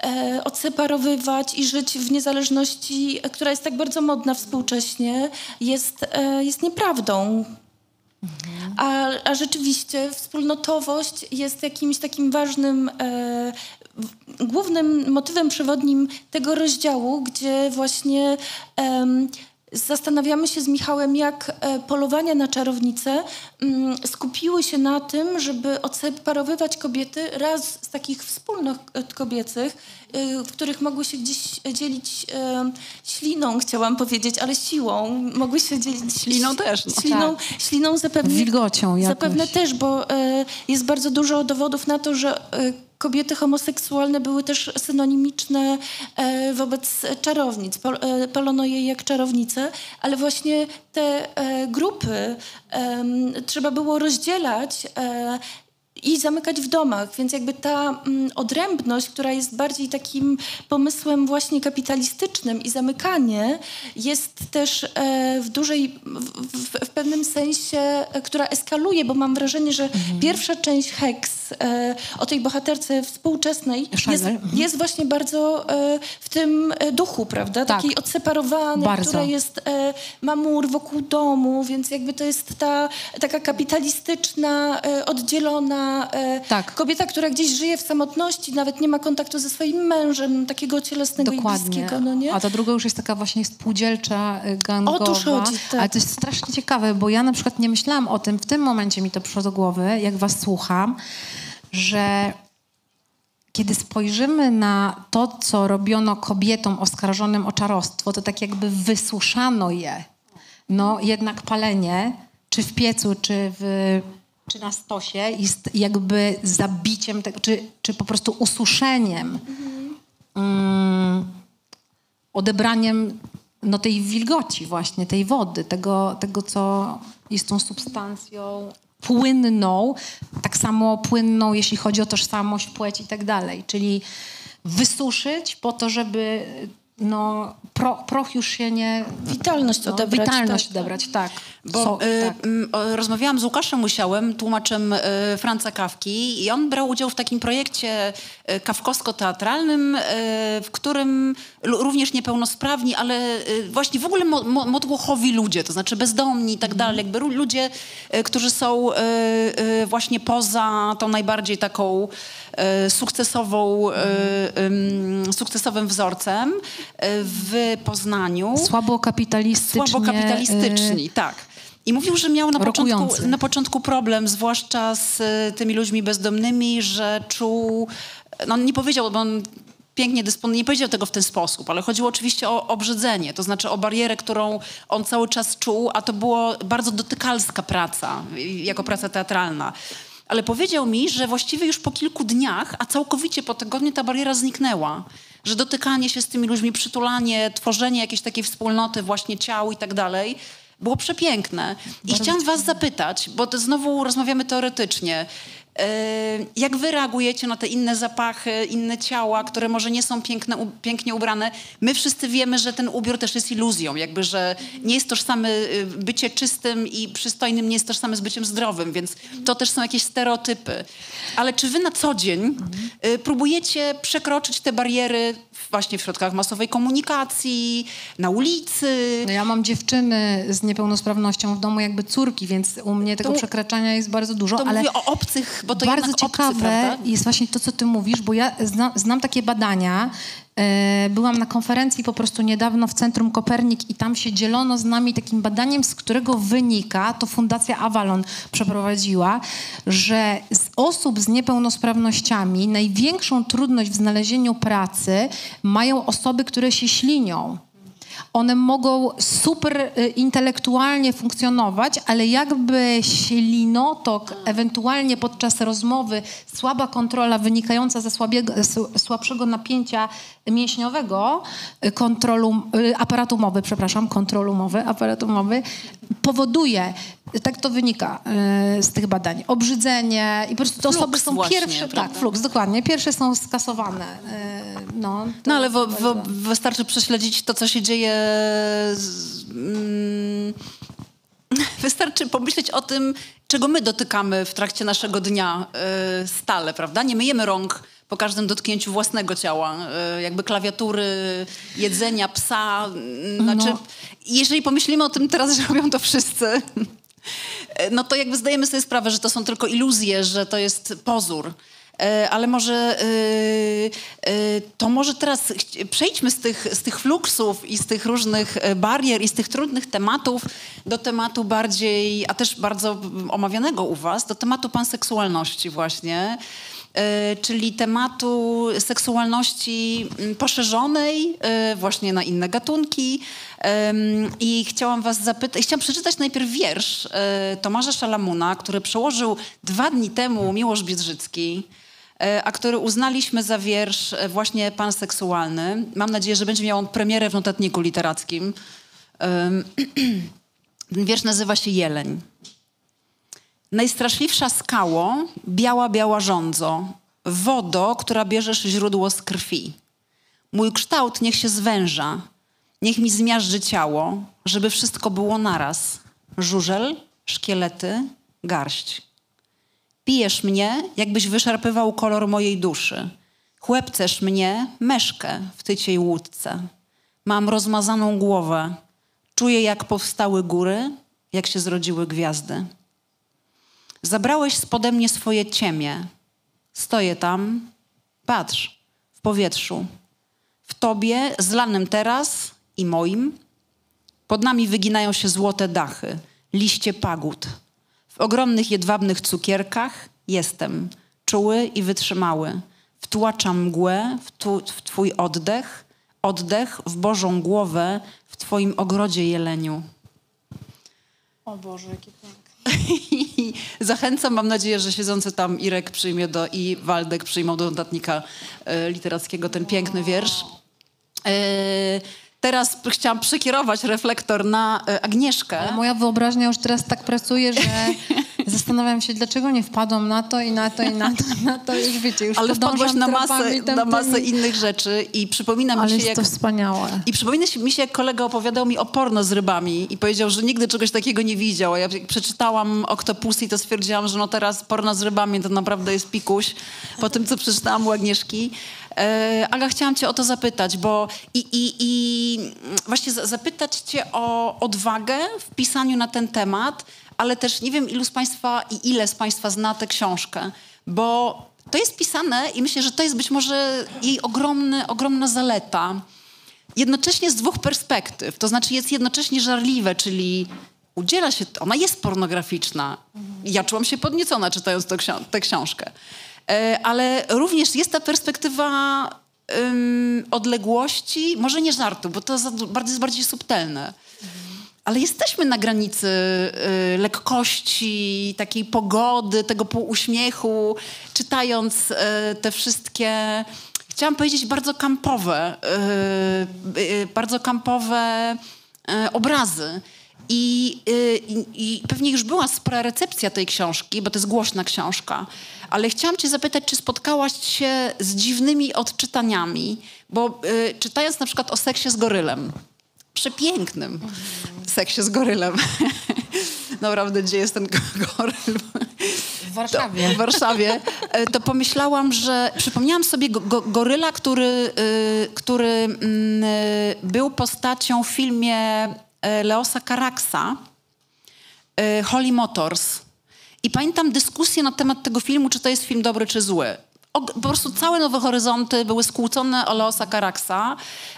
[SPEAKER 3] e, odseparowywać i żyć w niezależności, która jest tak bardzo modna współcześnie, jest, e, jest nieprawdą. A, a rzeczywiście wspólnotowość jest jakimś takim ważnym e, głównym motywem przewodnim tego rozdziału, gdzie właśnie um, zastanawiamy się z Michałem, jak e, polowania na czarownice um, skupiły się na tym, żeby odseparowywać kobiety raz z takich wspólnot kobiecych, y, w których mogły się gdzieś dzielić y, śliną, chciałam powiedzieć, ale siłą. Mogły się dzielić
[SPEAKER 2] śliną też. No.
[SPEAKER 3] Śliną, tak. śliną zapewne.
[SPEAKER 4] Wilgocią jakoś.
[SPEAKER 3] Zapewne też, bo y, jest bardzo dużo dowodów na to, że kobiety homoseksualne były też synonimiczne e, wobec czarownic. Palono je jak czarownice, ale właśnie te e, grupy trzeba było rozdzielać e, i zamykać w domach, więc jakby ta mm, odrębność, która jest bardziej takim pomysłem właśnie kapitalistycznym i zamykanie jest też e, w dużej, w, w, pewnym sensie, e, która eskaluje, bo mam wrażenie, że mhm. pierwsza część Hex e, o tej bohaterce współczesnej jest, mhm. jest, właśnie bardzo e, w tym e, duchu, prawda? Tak. Takiej odseparowanej, bardzo. która jest, e, ma mur wokół domu, więc jakby to jest ta taka kapitalistyczna, oddzielona e, tak. kobieta, która gdzieś żyje w samotności, nawet nie ma kontaktu ze swoim mężem, takiego cielesnego Dokładnie. i bliskiego. No nie?
[SPEAKER 4] A ta druga już jest taka właśnie spółdzielcza, e, gangowa.
[SPEAKER 3] Otóż chodzi, tak.
[SPEAKER 4] Ale to jest strasznie ciekawe, bo ja na przykład nie myślałam o tym, w tym momencie mi to przyszło do głowy, jak was słucham, że kiedy spojrzymy na to, co robiono kobietom oskarżonym o czarostwo, to tak jakby wysuszano je. No jednak palenie, czy w piecu, czy w czy na stosie jest jakby zabiciem tego, czy, czy po prostu ususzeniem, mm, odebraniem no tej wilgoci właśnie, tej wody, tego, tego co jest tą substancją płynną, tak samo płynną, jeśli chodzi o tożsamość, płeć i tak dalej. Czyli wysuszyć po to, żeby no, pro, proch już się nie...
[SPEAKER 3] Witalność
[SPEAKER 4] no,
[SPEAKER 3] odebrać.
[SPEAKER 4] Witalność
[SPEAKER 3] tak,
[SPEAKER 4] odebrać, tak.
[SPEAKER 2] Bo
[SPEAKER 4] So,
[SPEAKER 2] y,
[SPEAKER 4] tak.
[SPEAKER 2] o, rozmawiałam z Łukaszem Musiałem, tłumaczem y, Franca Kawki i on brał udział w takim projekcie y, kawkowsko-teatralnym, y, w którym również niepełnosprawni, ale y, właśnie w ogóle mo, mo, ludzie, to znaczy bezdomni i tak dalej, jakby ludzie, y, którzy są y, y, właśnie poza tą najbardziej taką y, sukcesową, y, ym, sukcesowym wzorcem y, w Poznaniu.
[SPEAKER 4] Słabo kapitalistycznie...
[SPEAKER 2] Słabo kapitalistyczni, tak. I mówił, że miał na początku, na początku problem, zwłaszcza z tymi ludźmi bezdomnymi, że czuł, no nie powiedział, bo on pięknie dysponuje, nie powiedział tego w ten sposób, ale chodziło oczywiście o obrzydzenie, to znaczy o barierę, którą on cały czas czuł, a to było bardzo dotykalska praca, jako praca teatralna. Ale powiedział mi, że właściwie już po kilku dniach, a całkowicie po tygodniu ta bariera zniknęła. Że dotykanie się z tymi ludźmi, przytulanie, tworzenie jakiejś takiej wspólnoty właśnie ciał i tak dalej, było przepiękne. I chciałam was zapytać, bo to znowu rozmawiamy teoretycznie. E, Jak wy reagujecie na te inne zapachy, inne ciała, które może nie są piękne, u- pięknie ubrane? My wszyscy wiemy, że ten ubiór też jest iluzją, jakby, że nie jest tożsamy, y, bycie czystym i przystojnym nie jest tożsame z byciem zdrowym, więc to też są jakieś stereotypy. Ale czy wy na co dzień y, próbujecie przekroczyć te bariery właśnie w środkach masowej komunikacji, na ulicy?
[SPEAKER 4] No ja mam dziewczyny z niepełnosprawnością w domu, jakby córki, więc u mnie tego
[SPEAKER 2] To-
[SPEAKER 4] przekraczania jest bardzo dużo,
[SPEAKER 2] To
[SPEAKER 4] ale
[SPEAKER 2] mówię o obcych, bo to
[SPEAKER 4] bardzo ciekawe
[SPEAKER 2] obcy,
[SPEAKER 4] jest właśnie to, co ty mówisz, bo ja znam, znam takie badania. E, Byłam na konferencji po prostu niedawno w Centrum Kopernik i tam się dzielono z nami takim badaniem, z którego wynika, to Fundacja Avalon przeprowadziła, że z osób z niepełnosprawnościami największą trudność w znalezieniu pracy mają osoby, które się ślinią. One mogą super y, intelektualnie funkcjonować, ale jakby ślinotok, ewentualnie podczas rozmowy, słaba kontrola wynikająca ze słabiego, słabszego napięcia mięśniowego, y, kontrolu, y, aparatu mowy, przepraszam, kontrolu mowy, aparatu mowy, powoduje, tak to wynika y, z tych badań, obrzydzenie i po prostu te osoby są
[SPEAKER 2] właśnie,
[SPEAKER 4] pierwsze,
[SPEAKER 2] prawda?
[SPEAKER 4] tak, fluks, dokładnie, pierwsze są skasowane. y, No,
[SPEAKER 2] No ale wo,
[SPEAKER 4] bardzo-
[SPEAKER 2] wo, wystarczy prześledzić to, co się dzieje. Z, mm, wystarczy pomyśleć o tym, czego my dotykamy w trakcie naszego dnia y, stale, prawda? Nie myjemy rąk po każdym dotknięciu własnego ciała, jakby klawiatury, jedzenia, psa. y, Znaczy,
[SPEAKER 4] No.
[SPEAKER 2] jeżeli pomyślimy o tym teraz, że robią to wszyscy, no to jakby zdajemy sobie sprawę, że to są tylko iluzje, że to jest pozór. E, Ale może e, e, to może teraz przejdźmy z tych, z tych fluksów i z tych różnych e, barier i z tych trudnych tematów do tematu bardziej, a też bardzo omawianego u was, do tematu panseksualności właśnie. E, czyli tematu seksualności mm, poszerzonej e, właśnie na inne gatunki. I chciałam was zapytać, chciałam przeczytać najpierw wiersz e, Tomasza Szalamuna, który przełożył dwa dni temu Miłosz Biedrzycki, a który uznaliśmy za wiersz właśnie panseksualny. Mam nadzieję, że będzie miał on premierę w notatniku literackim. Ten wiersz nazywa się Jeleń. Najstraszliwsza skało, biała, biała żądzo, wodo, która bierzesz źródło z krwi. Mój kształt niech się zwęża, niech mi zmiażdży ciało, żeby wszystko było naraz. Żużel, szkielety, garść. Pijesz mnie, jakbyś wyszarpywał kolor mojej duszy. Chłepcesz mnie, meszkę w tyciej łódce. Mam rozmazaną głowę. Czuję, jak powstały góry, jak się zrodziły gwiazdy. Zabrałeś spode mnie swoje ciemię. Stoję tam, patrz, w powietrzu. W tobie, zlanym teraz i moim, pod nami wyginają się złote dachy, liście pagód. W ogromnych jedwabnych cukierkach jestem, czuły i wytrzymały. Wtłaczam mgłę w, tu, w twój oddech, oddech w Bożą głowę w twoim ogrodzie jeleniu.
[SPEAKER 4] O Boże, jakie piękne.
[SPEAKER 2] I zachęcam, mam nadzieję, że siedzący tam Irek przyjmie do i Waldek przyjmą do notatnika e, literackiego ten piękny wiersz. E, teraz chciałam przekierować reflektor na e, Agnieszkę.
[SPEAKER 4] Ale moja wyobraźnia już teraz tak pracuje, że zastanawiam się, dlaczego nie wpadłam na to i na to i na to, i na to już wiecie, już
[SPEAKER 2] Ale wpadłaś na masę, na masę innych rzeczy i przypomina mi się,
[SPEAKER 4] jest
[SPEAKER 2] jak...
[SPEAKER 4] to wspaniałe.
[SPEAKER 2] I przypomina mi się, jak kolega opowiadał mi o porno z rybami i powiedział, że nigdy czegoś takiego nie widział. A ja przeczytałam Octopusy, to stwierdziłam, że no teraz porno z rybami to naprawdę jest pikuś po tym, co przeczytałam u Agnieszki. E, Aga, chciałam cię o to zapytać, bo i, i, i właśnie za- zapytać cię o odwagę w pisaniu na ten temat, ale też nie wiem, ilu z państwa i ile z państwa zna tę książkę, bo to jest pisane i myślę, że to jest być może jej ogromny, ogromna zaleta jednocześnie z dwóch perspektyw. To znaczy jest jednocześnie żarliwe, czyli udziela się, ona jest pornograficzna. Ja czułam się podniecona czytając ksio- tę książkę. E, ale również jest ta perspektywa ym, odległości, może nie żartu, bo to jest bardziej subtelne. Ale jesteśmy na granicy y, lekkości, takiej pogody, tego półuśmiechu, czytając y, te wszystkie, chciałam powiedzieć, bardzo kampowe, y, y, bardzo kampowe y, obrazy. I, y, i, I pewnie już była spora recepcja tej książki, bo to jest głośna książka, ale chciałam cię zapytać, czy spotkałaś się z dziwnymi odczytaniami, bo czytając na przykład o seksie z gorylem, przepięknym seksie z gorylem. Naprawdę, gdzie jest ten goryl?
[SPEAKER 4] W Warszawie.
[SPEAKER 2] W Warszawie. E, To pomyślałam, że przypomniałam sobie go, go, goryla, który, y, który mm, y, był postacią w filmie e, Leosa Caraksa, y, Holly Motors. I pamiętam dyskusję na temat tego filmu, czy to jest film dobry, czy zły. Po prostu całe Nowe Horyzonty były skłócone o Leosa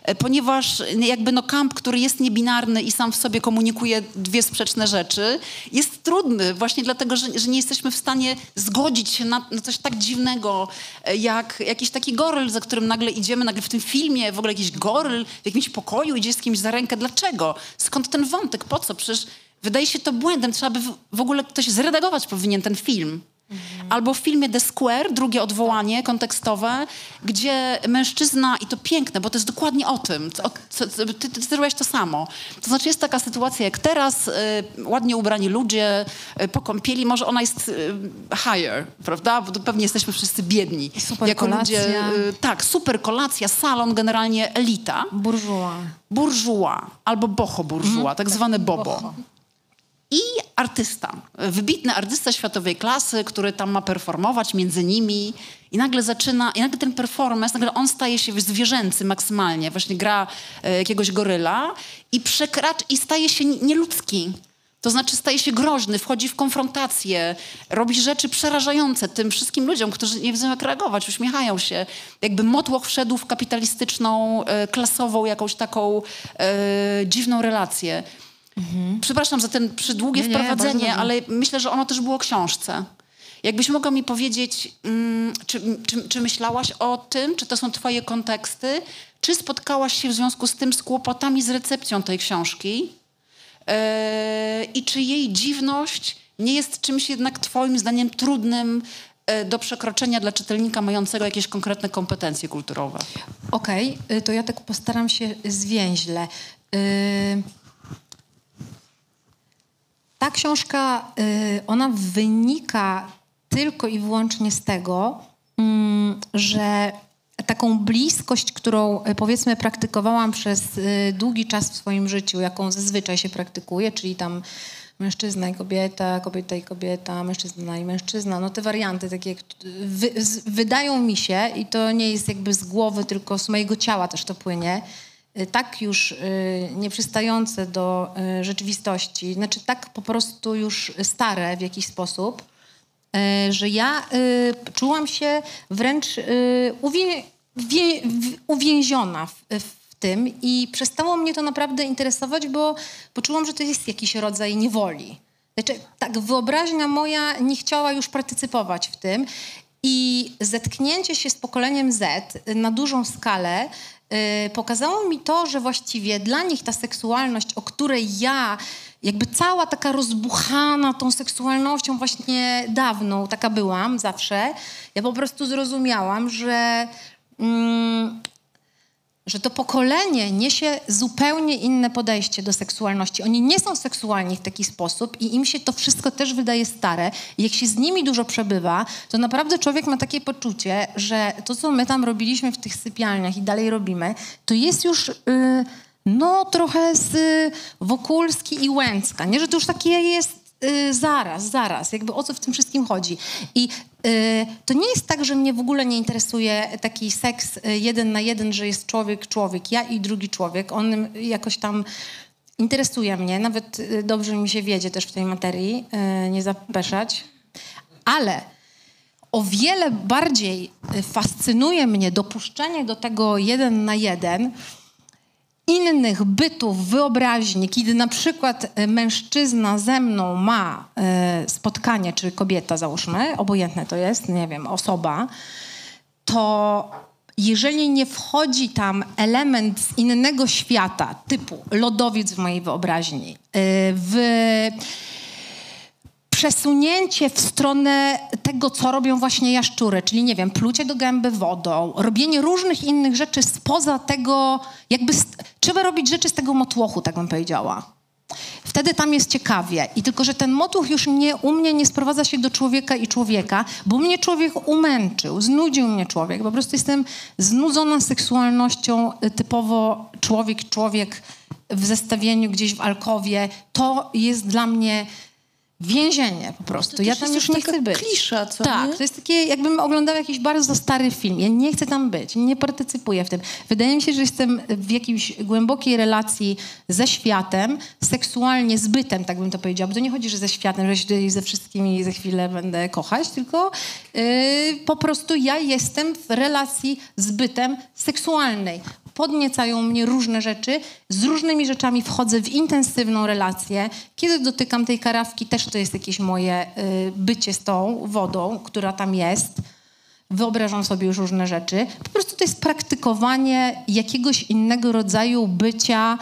[SPEAKER 2] e, ponieważ jakby no kamp, który jest niebinarny i sam w sobie komunikuje dwie sprzeczne rzeczy, jest trudny właśnie dlatego, że, że nie jesteśmy w stanie zgodzić się na, na coś tak dziwnego, e, jak jakiś taki goryl, za którym nagle idziemy, nagle w tym filmie w ogóle jakiś goryl w jakimś pokoju idzie z kimś za rękę. Dlaczego? Skąd ten wątek? Po co? Przecież wydaje się to błędem. Trzeba by w ogóle ktoś zredagować powinien ten film. Albo w filmie The Square, drugie odwołanie kontekstowe, gdzie mężczyzna, i to piękne, bo to jest dokładnie o tym, o, co, co, ty, ty, zrobiłeś to samo. To znaczy jest taka sytuacja jak teraz, y, ładnie ubrani ludzie, y, po kąpieli, może ona jest y, higher, prawda? Bo to pewnie jesteśmy wszyscy biedni.
[SPEAKER 4] Super
[SPEAKER 2] jako ludzie.
[SPEAKER 4] kolacja.
[SPEAKER 2] y, tak, super kolacja, salon, generalnie elita.
[SPEAKER 4] Burżuła.
[SPEAKER 2] Burżuła albo boho burżuła, tak zwane bobo. I artysta, wybitny artysta światowej klasy, który tam ma performować między nimi i nagle zaczyna, i nagle ten performance, nagle on staje się zwierzęcy maksymalnie, właśnie gra e, jakiegoś goryla i przekracz, i staje się ni- nieludzki. To znaczy staje się groźny, wchodzi w konfrontację, robi rzeczy przerażające tym wszystkim ludziom, którzy nie wiedzą jak reagować, uśmiechają się. Jakby motłoch wszedł w kapitalistyczną, e, klasową, jakąś taką e, dziwną relację. Przepraszam za ten przydługie
[SPEAKER 4] Nie, nie,
[SPEAKER 2] wprowadzenie,
[SPEAKER 4] dobrze.
[SPEAKER 2] ale myślę, że ono też było książce. Jakbyś mogła mi powiedzieć, mm, czy, czy, czy myślałaś o tym, czy to są twoje konteksty, czy spotkałaś się w związku z tym z kłopotami z recepcją tej książki e, i czy jej dziwność nie jest czymś jednak twoim zdaniem trudnym e, do przekroczenia dla czytelnika mającego jakieś konkretne kompetencje kulturowe?
[SPEAKER 4] Okej, y, to ja tak postaram się zwięźle. Y, Ta książka, y, ona wynika tylko i wyłącznie z tego, mm, że taką bliskość, którą y, powiedzmy praktykowałam przez y, długi czas w swoim życiu, jaką zazwyczaj się praktykuje, czyli tam mężczyzna i kobieta, kobieta i kobieta, mężczyzna i mężczyzna, no te warianty takie wydają mi się i to nie jest jakby z głowy, tylko z mojego ciała też to płynie, tak już y, nieprzystające do y, rzeczywistości, znaczy tak po prostu już stare w jakiś sposób, y, że ja y, czułam się wręcz y, uwię, uwięziona w, w tym i przestało mnie to naprawdę interesować, bo poczułam, że to jest jakiś rodzaj niewoli. Znaczy, tak, wyobraźnia moja nie chciała już partycypować w tym i zetknięcie się z pokoleniem Z na dużą skalę y, pokazało mi to, że właściwie dla nich ta seksualność, o której ja jakby cała taka rozbuchana tą seksualnością właśnie dawną, taka byłam zawsze, ja po prostu zrozumiałam, że mm, że to pokolenie niesie zupełnie inne podejście do seksualności. Oni nie są seksualni w taki sposób i im się to wszystko też wydaje stare. Jak się z nimi dużo przebywa, to naprawdę człowiek ma takie poczucie, że to, co my tam robiliśmy w tych sypialniach i dalej robimy, to jest już... Yy, no, trochę z Wokulski i Łęcka, nie? Że to już takie jest y, zaraz, zaraz, jakby o co w tym wszystkim chodzi. I y, to nie jest tak, że mnie w ogóle nie interesuje taki seks y, jeden na jeden, że jest człowiek, człowiek, ja i drugi człowiek. On jakoś tam interesuje mnie, nawet dobrze mi się wiedzie też w tej materii, nie zapeszać. Ale o wiele bardziej fascynuje mnie dopuszczenie do tego jeden na jeden, innych bytów, wyobraźni, kiedy na przykład e, mężczyzna ze mną ma e, spotkanie, czy kobieta załóżmy, obojętne to jest, nie wiem, osoba, to jeżeli nie wchodzi tam element z innego świata, typu lodowiec w mojej wyobraźni, e, w przesunięcie w stronę tego, co robią właśnie jaszczury, czyli nie wiem, plucie do gęby wodą, robienie różnych innych rzeczy spoza tego, jakby trzeba robić rzeczy z tego motłochu, tak bym powiedziała. Wtedy tam jest ciekawie. I tylko, że ten motłoch już nie, u mnie nie sprowadza się do człowieka i człowieka, bo mnie człowiek umęczył, znudził mnie człowiek. Po prostu jestem znudzona seksualnością y, typowo człowiek, człowiek w zestawieniu gdzieś w alkowie. To jest dla mnie więzienie po prostu. ja tam już nie chcę być.
[SPEAKER 3] Klisza, co
[SPEAKER 4] tak,
[SPEAKER 3] nie?
[SPEAKER 4] to jest takie, jakbym oglądała jakiś bardzo stary film. Ja nie chcę tam być, nie partycypuję w tym. Wydaje mi się, że jestem w jakiejś głębokiej relacji ze światem, seksualnie z bytem, tak bym to powiedziała. Bo to nie chodzi, że ze światem, że się ze wszystkimi za chwilę będę kochać, tylko yy, po prostu ja jestem w relacji z bytem seksualnej podniecają mnie różne rzeczy, z różnymi rzeczami wchodzę w intensywną relację. Kiedy dotykam tej karawki, też to jest jakieś moje y, bycie z tą wodą, która tam jest. Wyobrażam sobie już różne rzeczy. Po prostu to jest praktykowanie jakiegoś innego rodzaju bycia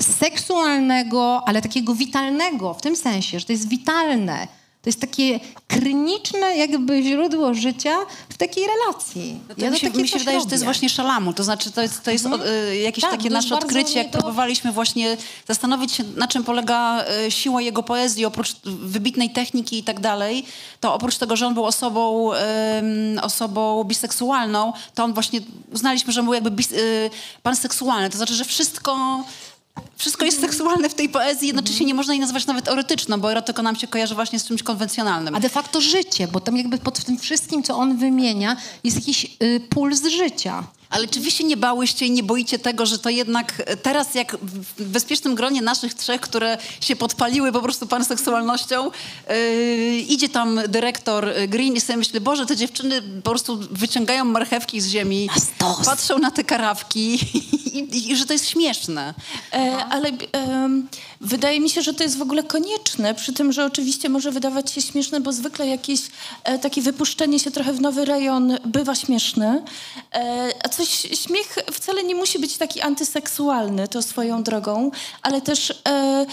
[SPEAKER 4] seksualnego, ale takiego witalnego, w tym sensie, że to jest witalne to jest takie kryniczne jakby źródło życia w takiej relacji.
[SPEAKER 2] No ja mi się, mi się wydaje, robię. że to jest właśnie szalamu. To znaczy to jest, to jest mhm. y, jakieś tak, takie nasze odkrycie, jak to... próbowaliśmy właśnie zastanowić się, na czym polega y, siła jego poezji, oprócz wybitnej techniki i tak dalej, to oprócz tego, że on był osobą, y, osobą biseksualną, to on właśnie uznaliśmy, że był jakby bis, y, panseksualny. To znaczy, że wszystko wszystko jest seksualne w tej poezji, jednocześnie nie można jej nazywać nawet erotyczną, bo erotyka nam się kojarzy właśnie z czymś konwencjonalnym.
[SPEAKER 4] A de facto życie, bo tam jakby pod tym wszystkim, co on wymienia, jest jakiś y, puls życia.
[SPEAKER 2] Ale czy wy się nie bałyście i nie boicie tego, że to jednak teraz jak w bezpiecznym gronie naszych trzech, które się podpaliły po prostu panseksualnością, yy, idzie tam dyrektor Green i sobie myśli, Boże, te dziewczyny po prostu wyciągają marchewki z ziemi, patrzą na te karawki i, i, i, że to jest śmieszne.
[SPEAKER 3] E, ale e, wydaje mi się, że to jest w ogóle konieczne, przy tym, że oczywiście może wydawać się śmieszne, bo zwykle jakieś e, takie wypuszczenie się trochę w nowy rejon bywa śmieszne. E, a coś, śmiech wcale nie musi być taki antyseksualny, to swoją drogą, ale też e,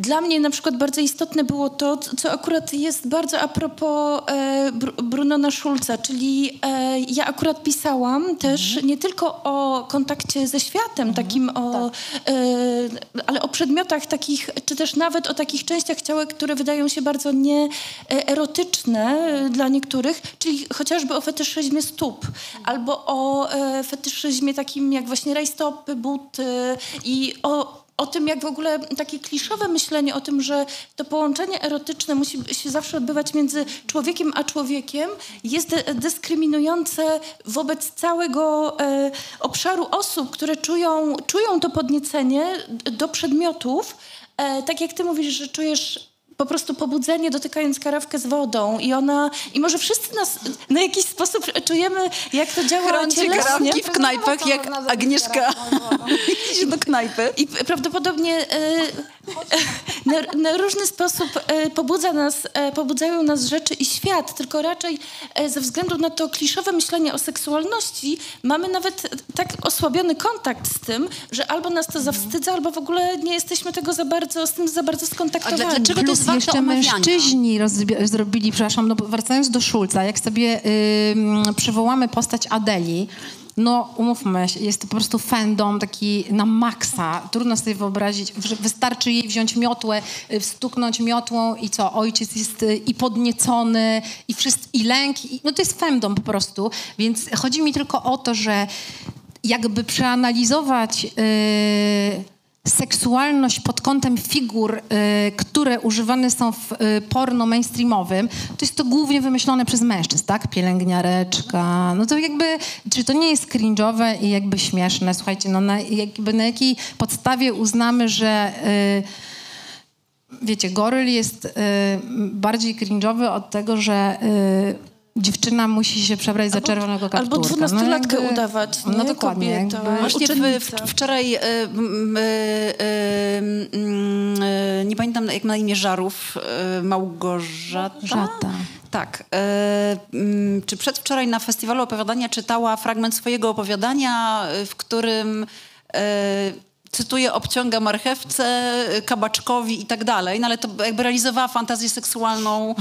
[SPEAKER 3] dla mnie na przykład bardzo istotne było to, co akurat jest bardzo a propos e, Brunona Schulza, czyli e, ja akurat pisałam też mhm. nie tylko o kontakcie ze światem, mhm. takim o, tak. e, ale o przedmiotach takich, czy też nawet o takich częściach ciała, które wydają się bardzo nieerotyczne dla niektórych, czyli chociażby o fetyszyzmie stóp, albo o e, fetyszyzmie takim jak właśnie rajstopy, buty i o o tym, jak w ogóle takie kliszowe myślenie o tym, że to połączenie erotyczne musi się zawsze odbywać między człowiekiem a człowiekiem, jest dyskryminujące wobec całego e, obszaru osób, które czują, czują to podniecenie do przedmiotów. E, tak jak ty mówisz, że czujesz po prostu pobudzenie, dotykając karawkę z wodą i ona, i może wszyscy nas na jakiś sposób czujemy, jak to działa
[SPEAKER 2] Chroncie karawki w knajpach, jak Agnieszka idzie do knajpy.
[SPEAKER 3] I prawdopodobnie e, na, na, różny sposób e, pobudza nas, e, pobudzają nas rzeczy i świat, tylko raczej ze względu na to kliszowe myślenie o seksualności mamy nawet tak osłabiony kontakt z tym, że albo nas to zawstydza, albo w ogóle nie jesteśmy tego za bardzo, z tym za bardzo skontaktowani.
[SPEAKER 4] A dlaczego to jest jeszcze mężczyźni zrobili, przepraszam, no wracając do Szulca, jak sobie yy, przywołamy postać Adeli, no umówmy się, jest to po prostu fandom taki na maksa. Trudno sobie wyobrazić, że wystarczy jej wziąć miotłę, y, stuknąć miotłą i co, ojciec jest y, i podniecony, i, wszyscy, i lęk, i, no to jest fandom po prostu. Więc chodzi mi tylko o to, że jakby przeanalizować... Yy, seksualność pod kątem figur, y, które używane są w y, porno mainstreamowym, to jest to głównie wymyślone przez mężczyzn, tak? Pielęgniareczka. No to jakby, czy to nie jest cringe'owe i jakby śmieszne? Słuchajcie, no na, jakby na jakiej podstawie uznamy, że y, wiecie, goryl jest bardziej cringe'owy od tego, że dziewczyna musi się przebrać za czerwonego kapturka.
[SPEAKER 3] Albo dwunastolatkę no udawać,
[SPEAKER 4] No
[SPEAKER 3] nie?
[SPEAKER 4] dokładnie.
[SPEAKER 3] Kobieta.
[SPEAKER 4] Jakby,
[SPEAKER 2] Właśnie w, wczoraj, y, y, y, y, nie pamiętam jak na imię Żarów, y, Małgorzata?
[SPEAKER 4] Żata.
[SPEAKER 2] Tak. y, czy przedwczoraj na festiwalu opowiadania czytała fragment swojego opowiadania, y, w którym y, cytuję, obciąga marchewce, y, kabaczkowi i tak dalej, no ale to jakby realizowała fantazję seksualną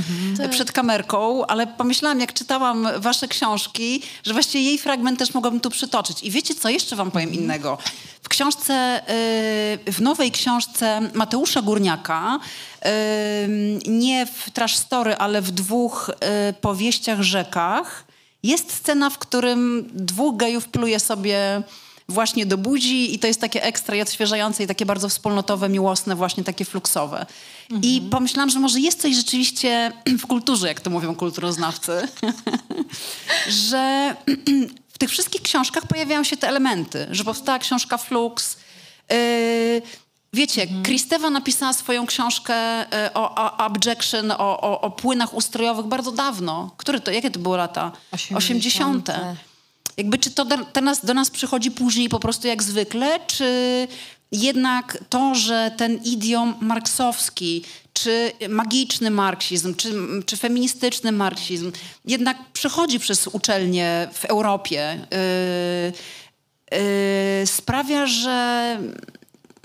[SPEAKER 2] y, przed kamerką, ale pomyślałam, jak czytałam wasze książki, że właściwie jej fragment też mogłabym tu przytoczyć. I wiecie co, jeszcze wam powiem innego. W książce, y, w nowej książce Mateusza Górniaka, nie w Trash Story, ale w dwóch powieściach rzekach, jest scena, w którym dwóch gejów pluje sobie właśnie do buzi i to jest takie ekstra i odświeżające i takie bardzo wspólnotowe, miłosne, właśnie takie fluksowe. I pomyślałam, że może jest coś rzeczywiście w kulturze, jak to mówią kulturoznawcy, że w tych wszystkich książkach pojawiają się te elementy, że powstała książka Flux. Yy, wiecie, Kristewa napisała swoją książkę yy, o, o Abjection, o, o, o płynach ustrojowych bardzo dawno. Które to, jakie to były lata? 80. Jakby czy to do, do, nas, do nas przychodzi później po prostu jak zwykle, czy jednak to, że ten idiom marksowski, czy magiczny marksizm, czy, czy feministyczny marksizm jednak przychodzi przez uczelnie w Europie, yy, yy, sprawia, że,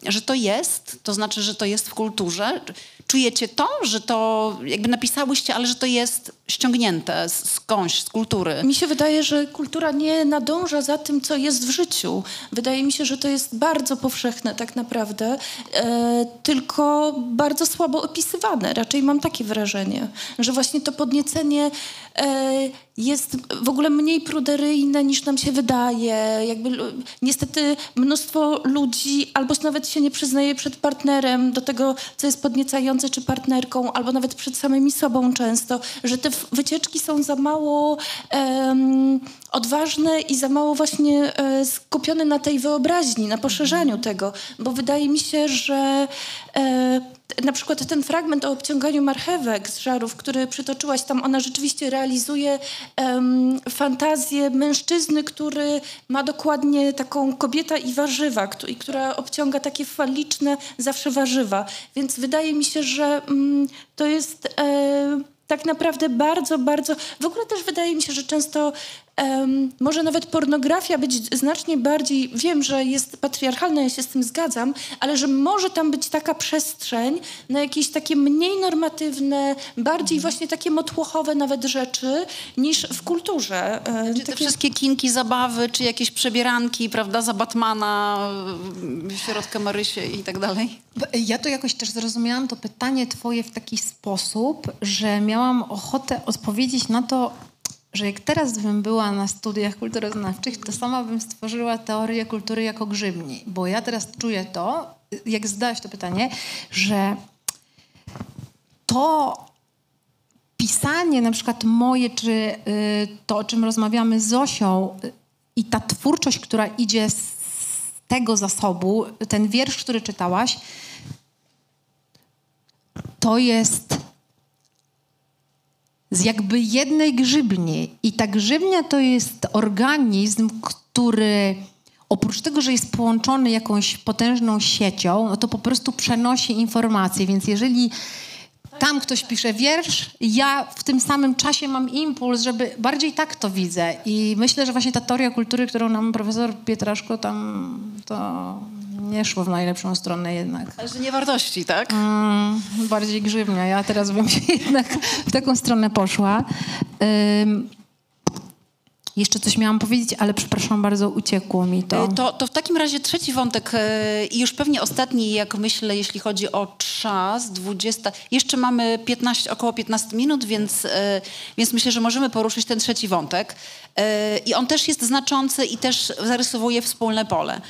[SPEAKER 2] że to jest, to znaczy, że to jest w kulturze. Czujecie to, że to jakby napisałyście, ale że to jest ściągnięte skądś, z kultury?
[SPEAKER 3] Mi się wydaje, że kultura nie nadąża za tym, co jest w życiu. Wydaje mi się, że to jest bardzo powszechne tak naprawdę, e, tylko bardzo słabo opisywane. Raczej mam takie wrażenie, że właśnie to podniecenie jest w ogóle mniej pruderyjne niż nam się wydaje. Jakby, niestety mnóstwo ludzi albo nawet się nie przyznaje przed partnerem do tego, co jest podniecające, czy partnerką, albo nawet przed samymi sobą często, że te wycieczki są za mało em, odważne i za mało właśnie e, skupione na tej wyobraźni, na poszerzaniu tego, bo wydaje mi się, że e, na przykład ten fragment o obciąganiu marchewek z żarów, który przytoczyłaś, tam ona rzeczywiście realizuje em, fantazję mężczyzny, który ma dokładnie taką kobieta i warzywa, i która obciąga takie faliczne zawsze warzywa. Więc wydaje mi się, że mm, to jest e, tak naprawdę bardzo, bardzo... W ogóle też wydaje mi się, że często em, może nawet pornografia być znacznie bardziej... Wiem, że jest patriarchalna, ja się z tym zgadzam, ale że może tam być taka przestrzeń na jakieś takie mniej normatywne, bardziej właśnie takie motłochowe nawet rzeczy niż w kulturze. E,
[SPEAKER 2] Czy te
[SPEAKER 3] takie-
[SPEAKER 2] wszystkie kinki, zabawy, czy jakieś przebieranki, prawda, za Batmana, środkę Marysię i tak dalej?
[SPEAKER 4] Ja to jakoś też zrozumiałam to pytanie twoje w taki sposób, że miałam ochotę odpowiedzieć na to, że jak teraz bym była na studiach kulturoznawczych, to sama bym stworzyła teorię kultury jako grzybni. Bo ja teraz czuję to, jak zadałaś to pytanie, że to pisanie na przykład moje, czy y, to, o czym rozmawiamy z Zosią y, i ta twórczość, która idzie z tego zasobu, ten wiersz, który czytałaś, to jest z jakby jednej grzybni. I ta grzybnia to jest organizm, który oprócz tego, że jest połączony jakąś potężną siecią, no to po prostu przenosi informacje. Więc jeżeli tam ktoś pisze wiersz, ja w tym samym czasie mam impuls, żeby bardziej tak to widzę. I myślę, że właśnie ta teoria kultury, którą nam profesor Pietraszko tam, to nie szło w najlepszą stronę jednak.
[SPEAKER 2] Ale że nie wartości, tak?
[SPEAKER 4] Mm, bardziej grzywnia. Ja teraz bym się jednak w taką stronę poszła. Ym, Jeszcze coś miałam powiedzieć, ale przepraszam bardzo, uciekło mi to.
[SPEAKER 2] To, to w takim razie trzeci wątek e, i już pewnie ostatni, jak myślę, jeśli chodzi o czas, 20. Jeszcze mamy 15, około 15 minut, więc, e, więc myślę, że możemy poruszyć ten trzeci wątek. I on też jest znaczący i też zarysowuje wspólne pole.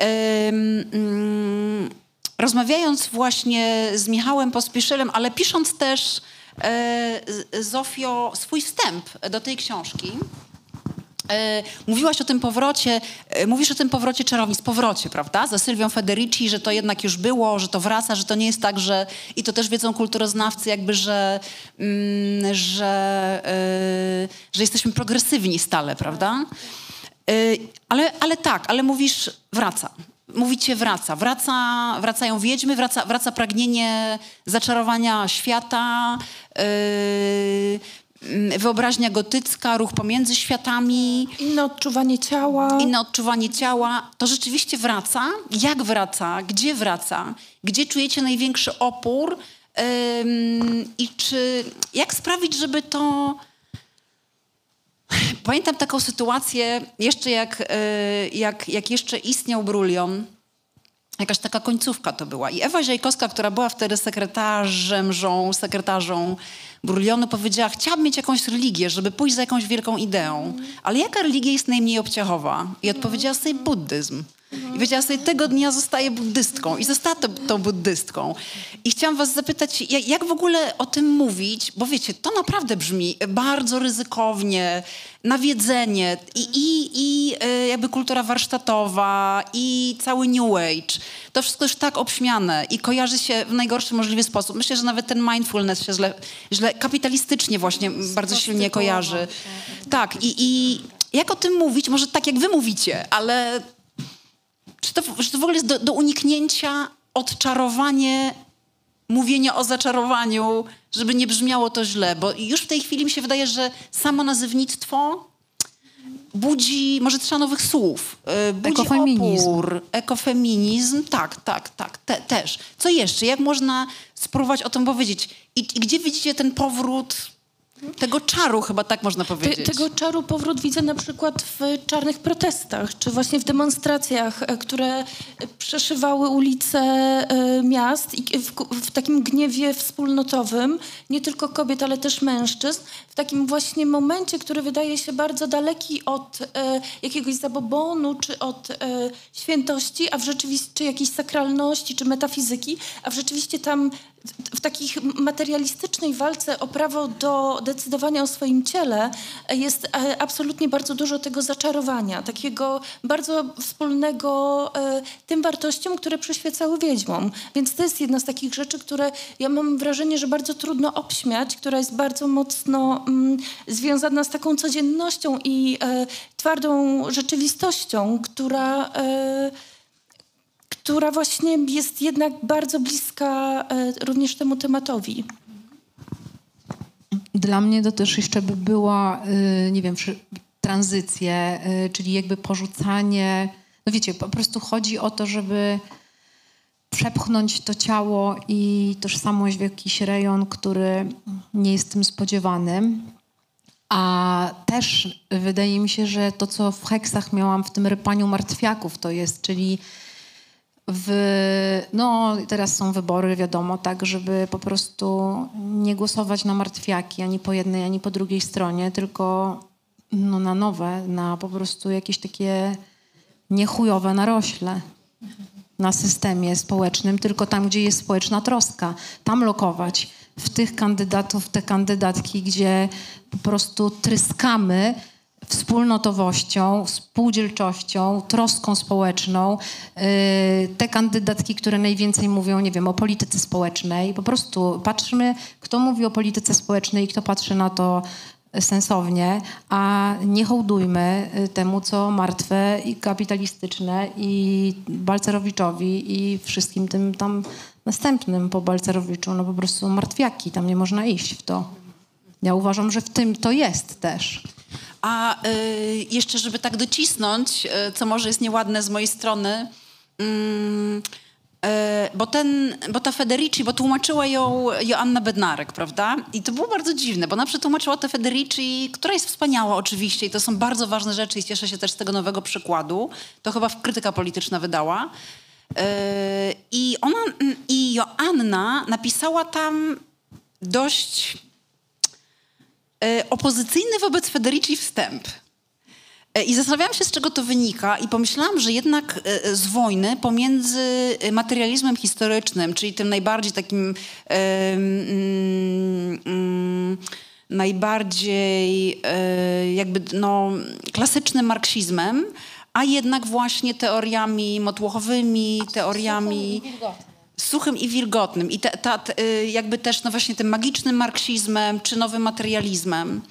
[SPEAKER 2] Mm, rozmawiając właśnie z Michałem Pospieszylem, ale pisząc też Zofio swój wstęp do tej książki, E, mówiłaś o tym powrocie, e, mówisz o tym powrocie czarownic, powrocie, prawda? Za Sylwią Federici, że to jednak już było, że to wraca, że to nie jest tak, że i to też wiedzą kulturoznawcy jakby, że, mm, że, że jesteśmy progresywni stale, prawda? Yy, ale, ale tak, ale mówisz wraca. Mówicie wraca. wraca. Wracają wiedźmy, wraca, wraca pragnienie zaczarowania świata, Mm, wyobraźnia gotycka, ruch pomiędzy światami.
[SPEAKER 3] Inne odczuwanie ciała.
[SPEAKER 2] Inne odczuwanie ciała. To rzeczywiście wraca. Jak wraca? Gdzie wraca? Gdzie czujecie największy opór? I czy jak sprawić, żeby to. Pamiętam taką sytuację, jeszcze jak, y, jak, jak jeszcze istniał Brulion, jakaś taka końcówka to była. I Ewa Ziajkowska, która była wtedy sekretarzem, żą, sekretarzą Brulionu, powiedziała, chciałabym mieć jakąś religię, żeby pójść za jakąś wielką ideą. Ale jaka religia jest najmniej obciachowa? I odpowiedziała sobie buddyzm. I powiedziała sobie, tego dnia zostaję buddystką. I została to, tą buddystką. I chciałam was zapytać, jak, jak w ogóle o tym mówić? Bo wiecie, to naprawdę brzmi bardzo ryzykownie, nawiedzenie i, i, i e, jakby kultura warsztatowa i cały New Age. To wszystko już tak obśmiane i kojarzy się w najgorszy możliwy sposób. Myślę, że nawet ten mindfulness się źle, źle kapitalistycznie właśnie bardzo silnie kojarzy. Tak i, i jak o tym mówić? Może tak jak wy mówicie, ale czy to, czy to w ogóle jest do, do uniknięcia odczarowanie mówienia o zaczarowaniu, żeby nie brzmiało to źle, bo już w tej chwili mi się wydaje, że samo nazywnictwo budzi, może trzeba nowych słów, yy, budzi ekofeminizm. opór, ekofeminizm, tak, tak, tak, te, też. Co jeszcze? Jak można spróbować o tym powiedzieć? I, I, gdzie widzicie ten powrót tego czaru chyba tak można powiedzieć.
[SPEAKER 3] Te, tego czaru powrót widzę na przykład w czarnych protestach, czy właśnie w demonstracjach, e, które przeszywały ulice e, miast i w, w, takim gniewie wspólnotowym, nie tylko kobiet, ale też mężczyzn, w takim właśnie momencie, który wydaje się bardzo daleki od e, jakiegoś zabobonu, czy od e, świętości, a w rzeczywistości, czy jakiejś sakralności, czy metafizyki, a w rzeczywiście tam w takich materialistycznej walce o prawo do decydowania o swoim ciele jest e, absolutnie bardzo dużo tego zaczarowania, takiego bardzo wspólnego e, tym wartościom, które przyświecały wiedźmom. Więc to jest jedna z takich rzeczy, które ja mam wrażenie, że bardzo trudno obśmiać, która jest bardzo mocno mm, związana z taką codziennością i e, twardą rzeczywistością, która która właśnie jest jednak bardzo bliska e, również temu tematowi.
[SPEAKER 4] Dla mnie to też jeszcze by była, y, nie wiem, tranzycje, y, czyli jakby porzucanie. No wiecie, po prostu chodzi o to, żeby przepchnąć to ciało i tożsamość w jakiś rejon, który nie jest tym spodziewany. A też wydaje mi się, że to, co w heksach miałam w tym rypaniu martwiaków, to jest, czyli w, no teraz są wybory, wiadomo, tak, żeby po prostu nie głosować na martwiaki ani po jednej, ani po drugiej stronie, tylko no, na nowe, na po prostu jakieś takie niechujowe narośle na systemie społecznym, tylko tam, gdzie jest społeczna troska, tam lokować w tych kandydatów, te kandydatki, gdzie po prostu tryskamy wspólnotowością, spółdzielczością, troską społeczną. Y, te kandydatki, które najwięcej mówią, nie wiem, o polityce społecznej. Po prostu patrzmy, kto mówi o polityce społecznej i kto patrzy na to sensownie, a nie hołdujmy y, temu, co martwe i kapitalistyczne i Balcerowiczowi i wszystkim tym tam następnym po Balcerowiczu, no po prostu martwiaki, tam nie można iść w to. Ja uważam, że w tym to jest też.
[SPEAKER 2] A y, jeszcze, żeby tak docisnąć, y, co może jest nieładne z mojej strony, y, E, bo, ten, bo ta Federici, bo tłumaczyła ją Joanna Bednarek, prawda? I to było bardzo dziwne, bo ona przetłumaczyła tę Federici, która jest wspaniała oczywiście i to są bardzo ważne rzeczy i cieszę się też z tego nowego przykładu. To chyba krytyka polityczna wydała. I ona, i Joanna napisała tam dość opozycyjny wobec Federici wstęp. E, I zastanawiałam się, z czego to wynika, i pomyślałam, że jednak e, e, z wojny pomiędzy materializmem historycznym, czyli tym najbardziej takim. Um, um, najbardziej jakby no, klasycznym marksizmem, a jednak właśnie teoriami motłochowymi, teoriami suchym i wilgotnym i te, ta, te, jakby też no właśnie tym magicznym marksizmem czy nowym materializmem.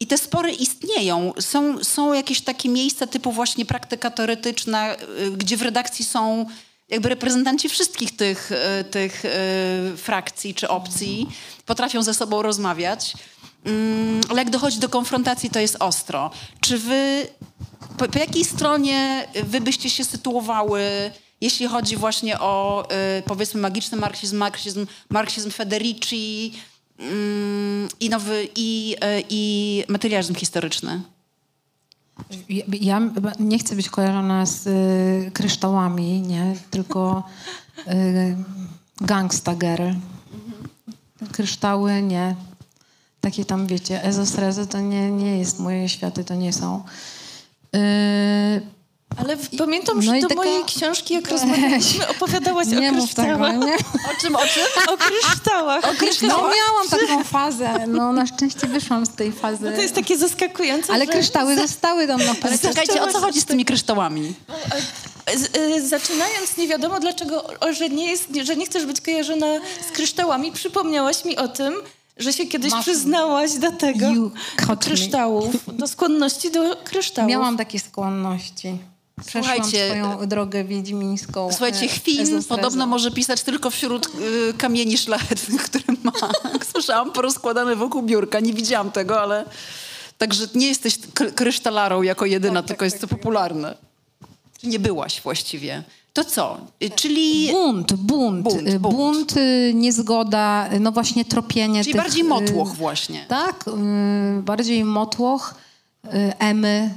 [SPEAKER 2] I te spory istnieją. Są, są jakieś takie miejsca typu właśnie praktyka teoretyczna, y, gdzie w redakcji są jakby reprezentanci wszystkich tych, y, tych y, frakcji czy opcji, potrafią ze sobą rozmawiać. Mm, ale jak dochodzi do konfrontacji, to jest ostro. Czy wy, po, po jakiej stronie wy byście się sytuowały, jeśli chodzi właśnie o powiedzmy magiczny marksizm, marksizm, marksizm Federici, i nowy, i, e, i materializm historyczny.
[SPEAKER 4] Ja, nie chcę być kojarzona z y, kryształami, nie, tylko y, gangsta girl. Kryształy nie. Takie tam, wiecie, ezosrezy to nie, nie jest moje światy, to nie są. Y,
[SPEAKER 3] ale pamiętam, no że do taka... mojej książki, jak rozmawialiśmy, opowiadałaś nie o kryształach.
[SPEAKER 4] Tego, nie?
[SPEAKER 2] O czym, o czym?
[SPEAKER 3] O kryształach.
[SPEAKER 2] O kryształach.
[SPEAKER 4] No miałam taką fazę. No na szczęście wyszłam z tej fazy.
[SPEAKER 3] No to jest takie zaskakujące,
[SPEAKER 4] Ale
[SPEAKER 3] że...
[SPEAKER 4] kryształy zostały tam na
[SPEAKER 2] Ale czekajcie, o co chodzi z tymi kryształami?
[SPEAKER 3] Y, zaczynając, nie wiadomo dlaczego, że nie, jest, że nie chcesz być kojarzona z kryształami, przypomniałaś mi o tym, że się kiedyś Masz... przyznałaś do tego, do kryształów, do skłonności do kryształów.
[SPEAKER 4] Miałam takie skłonności. Przeszłam Słuchajcie, swoją drogę wiedźmińską.
[SPEAKER 2] Słuchajcie, Chwin podobno może pisać tylko wśród y, kamieni szlachetnych, które ma. Słyszałam porozkładane wokół biurka. Nie widziałam tego, ale... Także nie jesteś krysztalarą jako jedyna, tak, tylko tak, jest tak, to popularne. Nie byłaś właściwie. To co? Y, czyli...
[SPEAKER 4] Bunt, bunt. Bunt, y, bunt. bunt y, niezgoda, no właśnie tropienie
[SPEAKER 2] Czyli
[SPEAKER 4] tych,
[SPEAKER 2] bardziej motłoch właśnie.
[SPEAKER 4] Tak, bardziej motłoch, emy,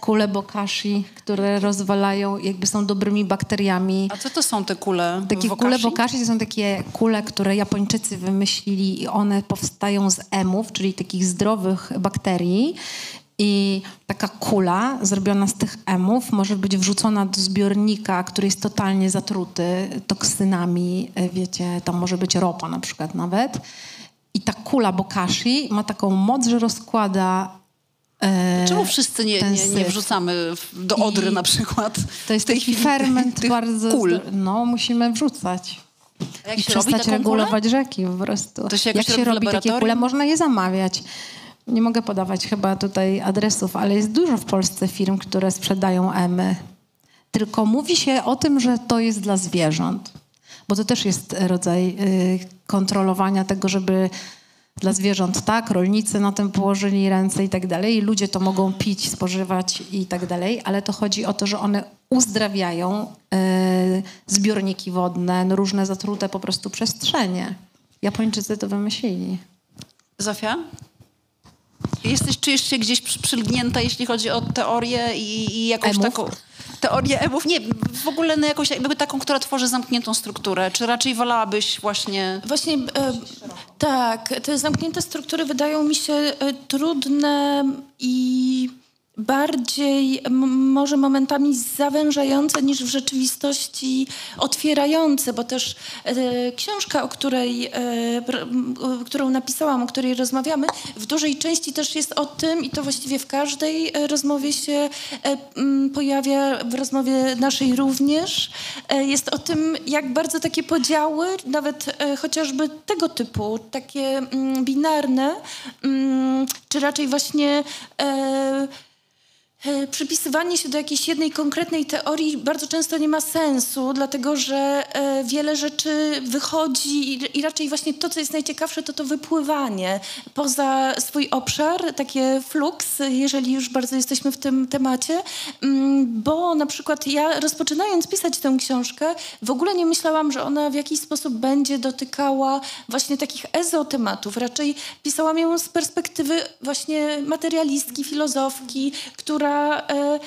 [SPEAKER 4] kule bokashi, które rozwalają, jakby są dobrymi bakteriami.
[SPEAKER 2] A co to są te kule
[SPEAKER 4] Takie
[SPEAKER 2] bokashi?
[SPEAKER 4] kule bokashi to są takie kule, które Japończycy wymyślili i one powstają z emów, czyli takich zdrowych bakterii. I taka kula zrobiona z tych emów może być wrzucona do zbiornika, który jest totalnie zatruty toksynami, e, wiecie, tam może być ropa na przykład nawet. I ta kula bokashi ma taką moc, że rozkłada
[SPEAKER 2] Czemu wszyscy nie, nie, nie wrzucamy do Odry I na przykład?
[SPEAKER 4] To jest taki ferment bardzo... Kul. No, musimy wrzucać.
[SPEAKER 2] jak
[SPEAKER 4] I przestać regulować kulę? rzeki po prostu.
[SPEAKER 2] To się
[SPEAKER 4] jak się robi takie kule, można je zamawiać. Nie mogę podawać chyba tutaj adresów, ale jest dużo w Polsce firm, które sprzedają emy. Tylko mówi się o tym, że to jest dla zwierząt. Bo to też jest rodzaj y, kontrolowania tego, żeby dla zwierząt tak, rolnicy na tym położyli ręce i tak dalej, ludzie to mogą pić, spożywać i tak dalej, ale to chodzi o to, że one uzdrawiają e, zbiorniki wodne, no różne zatrute po prostu przestrzenie. Japończycy to wymyślili.
[SPEAKER 2] Zofia? Jesteś, czujesz się gdzieś przylgnięta, jeśli chodzi o teorię i, i jakąś
[SPEAKER 4] Emów?
[SPEAKER 2] taką teorię emów? Nie, w ogóle na jakąś jakby taką, która tworzy zamkniętą strukturę. Czy raczej wolałabyś właśnie...
[SPEAKER 3] Właśnie e, tak. Te zamknięte struktury wydają mi się e, trudne i bardziej może momentami zawężające niż w rzeczywistości otwierające, bo też e, książka, o której, e, którą napisałam, o której rozmawiamy, w dużej części też jest o tym i to właściwie w każdej e, rozmowie się e, m, pojawia, w rozmowie naszej również, e, jest o tym, jak bardzo takie podziały, nawet e, chociażby tego typu, takie m, binarne, m, czy raczej właśnie przypisywanie się do jakiejś jednej konkretnej teorii bardzo często nie ma sensu, dlatego że e, wiele rzeczy wychodzi i raczej właśnie to, co jest najciekawsze, to to wypływanie poza swój obszar, takie flux, jeżeli już bardzo jesteśmy w tym temacie, mm, bo na przykład ja rozpoczynając pisać tę książkę, w ogóle nie myślałam, że ona w jakiś sposób będzie dotykała właśnie takich ezotematów. Raczej pisałam ją z perspektywy właśnie materialistki, filozofki, która która e,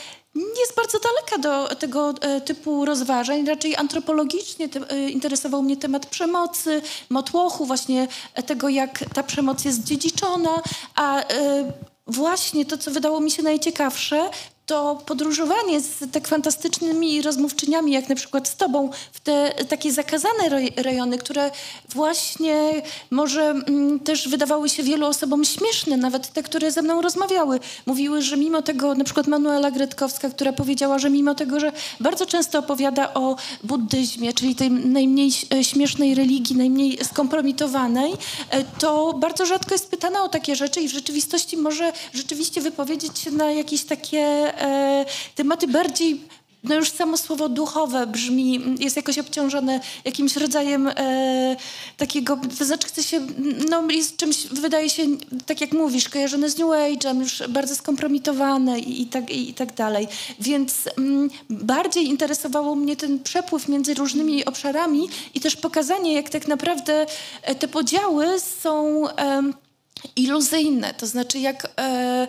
[SPEAKER 3] jest bardzo daleka do tego e, typu rozważań. Raczej antropologicznie e, interesował mnie temat przemocy, motłochu, właśnie tego, jak ta przemoc jest dziedziczona, a właśnie to, co wydało mi się najciekawsze, to podróżowanie z tak fantastycznymi rozmówczyniami, jak na przykład z tobą, w te takie zakazane rejony, które właśnie może mm, też wydawały się wielu osobom śmieszne, nawet te, które ze mną rozmawiały. Mówiły, że mimo tego, na przykład Manuela Gretkowska, która powiedziała, że mimo tego, że bardzo często opowiada o buddyzmie, czyli tej najmniej e, śmiesznej religii, najmniej skompromitowanej, e, to bardzo rzadko jest pytana o takie rzeczy i w rzeczywistości może rzeczywiście wypowiedzieć się na jakieś takie tematy bardziej no już samo słowo duchowe brzmi, jest jakoś obciążone jakimś rodzajem e, takiego, to znaczy chce się, no jest czymś, wydaje się, tak jak mówisz, kojarzone z New Age'em, już bardzo skompromitowane i, i, tak, i, i tak dalej. Więc m, mm, bardziej interesowało mnie ten przepływ między różnymi obszarami i też pokazanie, jak tak naprawdę e, te podziały są... E, iluzyjne, to znaczy jak e,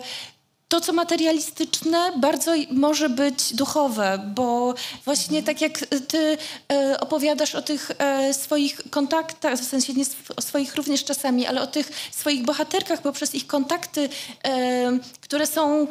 [SPEAKER 3] to, co materialistyczne, bardzo może być duchowe, bo właśnie tak jak ty e, opowiadasz o tych e, swoich kontaktach, w sensie nie o swoich również czasami, ale o tych swoich bohaterkach poprzez ich kontakty, e, które są,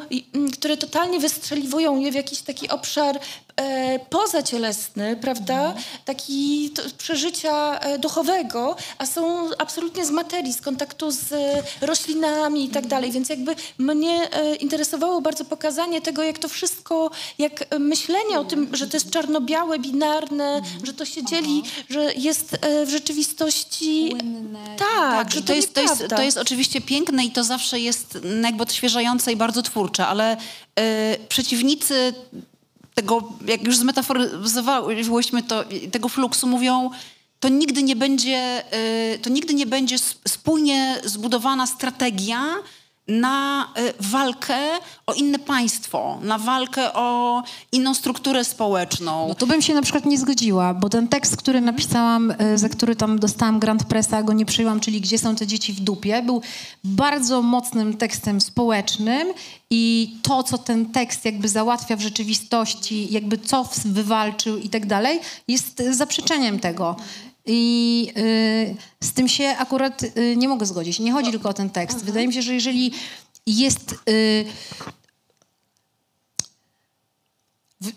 [SPEAKER 3] które totalnie wystrzeliwują je w jakiś taki obszar e, pozacielesny, prawda? Mhm. Taki to, przeżycia e, duchowego, a są absolutnie z materii, z kontaktu z e, roślinami i tak mhm. dalej. Więc jakby mnie e, interesowało bardzo pokazanie tego, jak to wszystko, jak myślenie o tym, że to jest czarno-białe, binarne, mhm. że to się dzieli, Aha. że jest e, w rzeczywistości... Płynne. Tak, tak, że to,
[SPEAKER 2] to jest, to, jest, to jest oczywiście piękne i to zawsze jest jakby odświeżające i bardzo twórcze, ale e, przeciwnicy tego, jak już zmetaforyzowałyśmy to, tego fluksu, mówią, to nigdy nie będzie, y, to nigdy nie będzie spójnie zbudowana strategia na y, walkę o inne państwo, na walkę o inną strukturę społeczną.
[SPEAKER 4] No tu bym się na przykład nie zgodziła, bo ten tekst, który napisałam, y, za który tam dostałam Grand Pressa, go nie przyjęłam, czyli Gdzie są te dzieci w dupie, był bardzo mocnym tekstem społecznym i to, co ten tekst jakby załatwia w rzeczywistości, jakby co wywalczył i tak dalej, jest zaprzeczeniem tego. I y, z tym się akurat y, nie mogę zgodzić. Nie chodzi tylko o ten tekst. Aha. Wydaje mi się, że jeżeli jest. Y, w,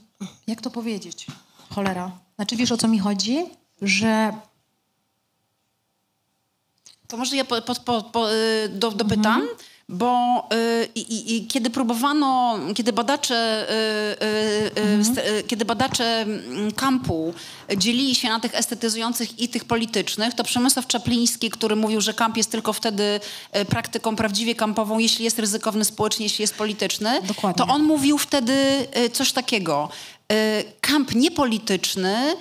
[SPEAKER 4] jak to powiedzieć? Cholera. Znaczy, wiesz o co mi chodzi? Że.
[SPEAKER 2] To może ja po, po, po, do, dopytam. Mhm bo y, i, i, kiedy próbowano, kiedy badacze, y, y, mhm. kiedy badacze mm, kampu dzielili się na tych estetyzujących i tych politycznych, to Przemysław Czapliński, który mówił, że kamp jest tylko wtedy praktyką prawdziwie kampową, jeśli jest ryzykowny społecznie, jeśli jest polityczny, Dokładnie. to on mówił wtedy coś takiego. Kamp niepolityczny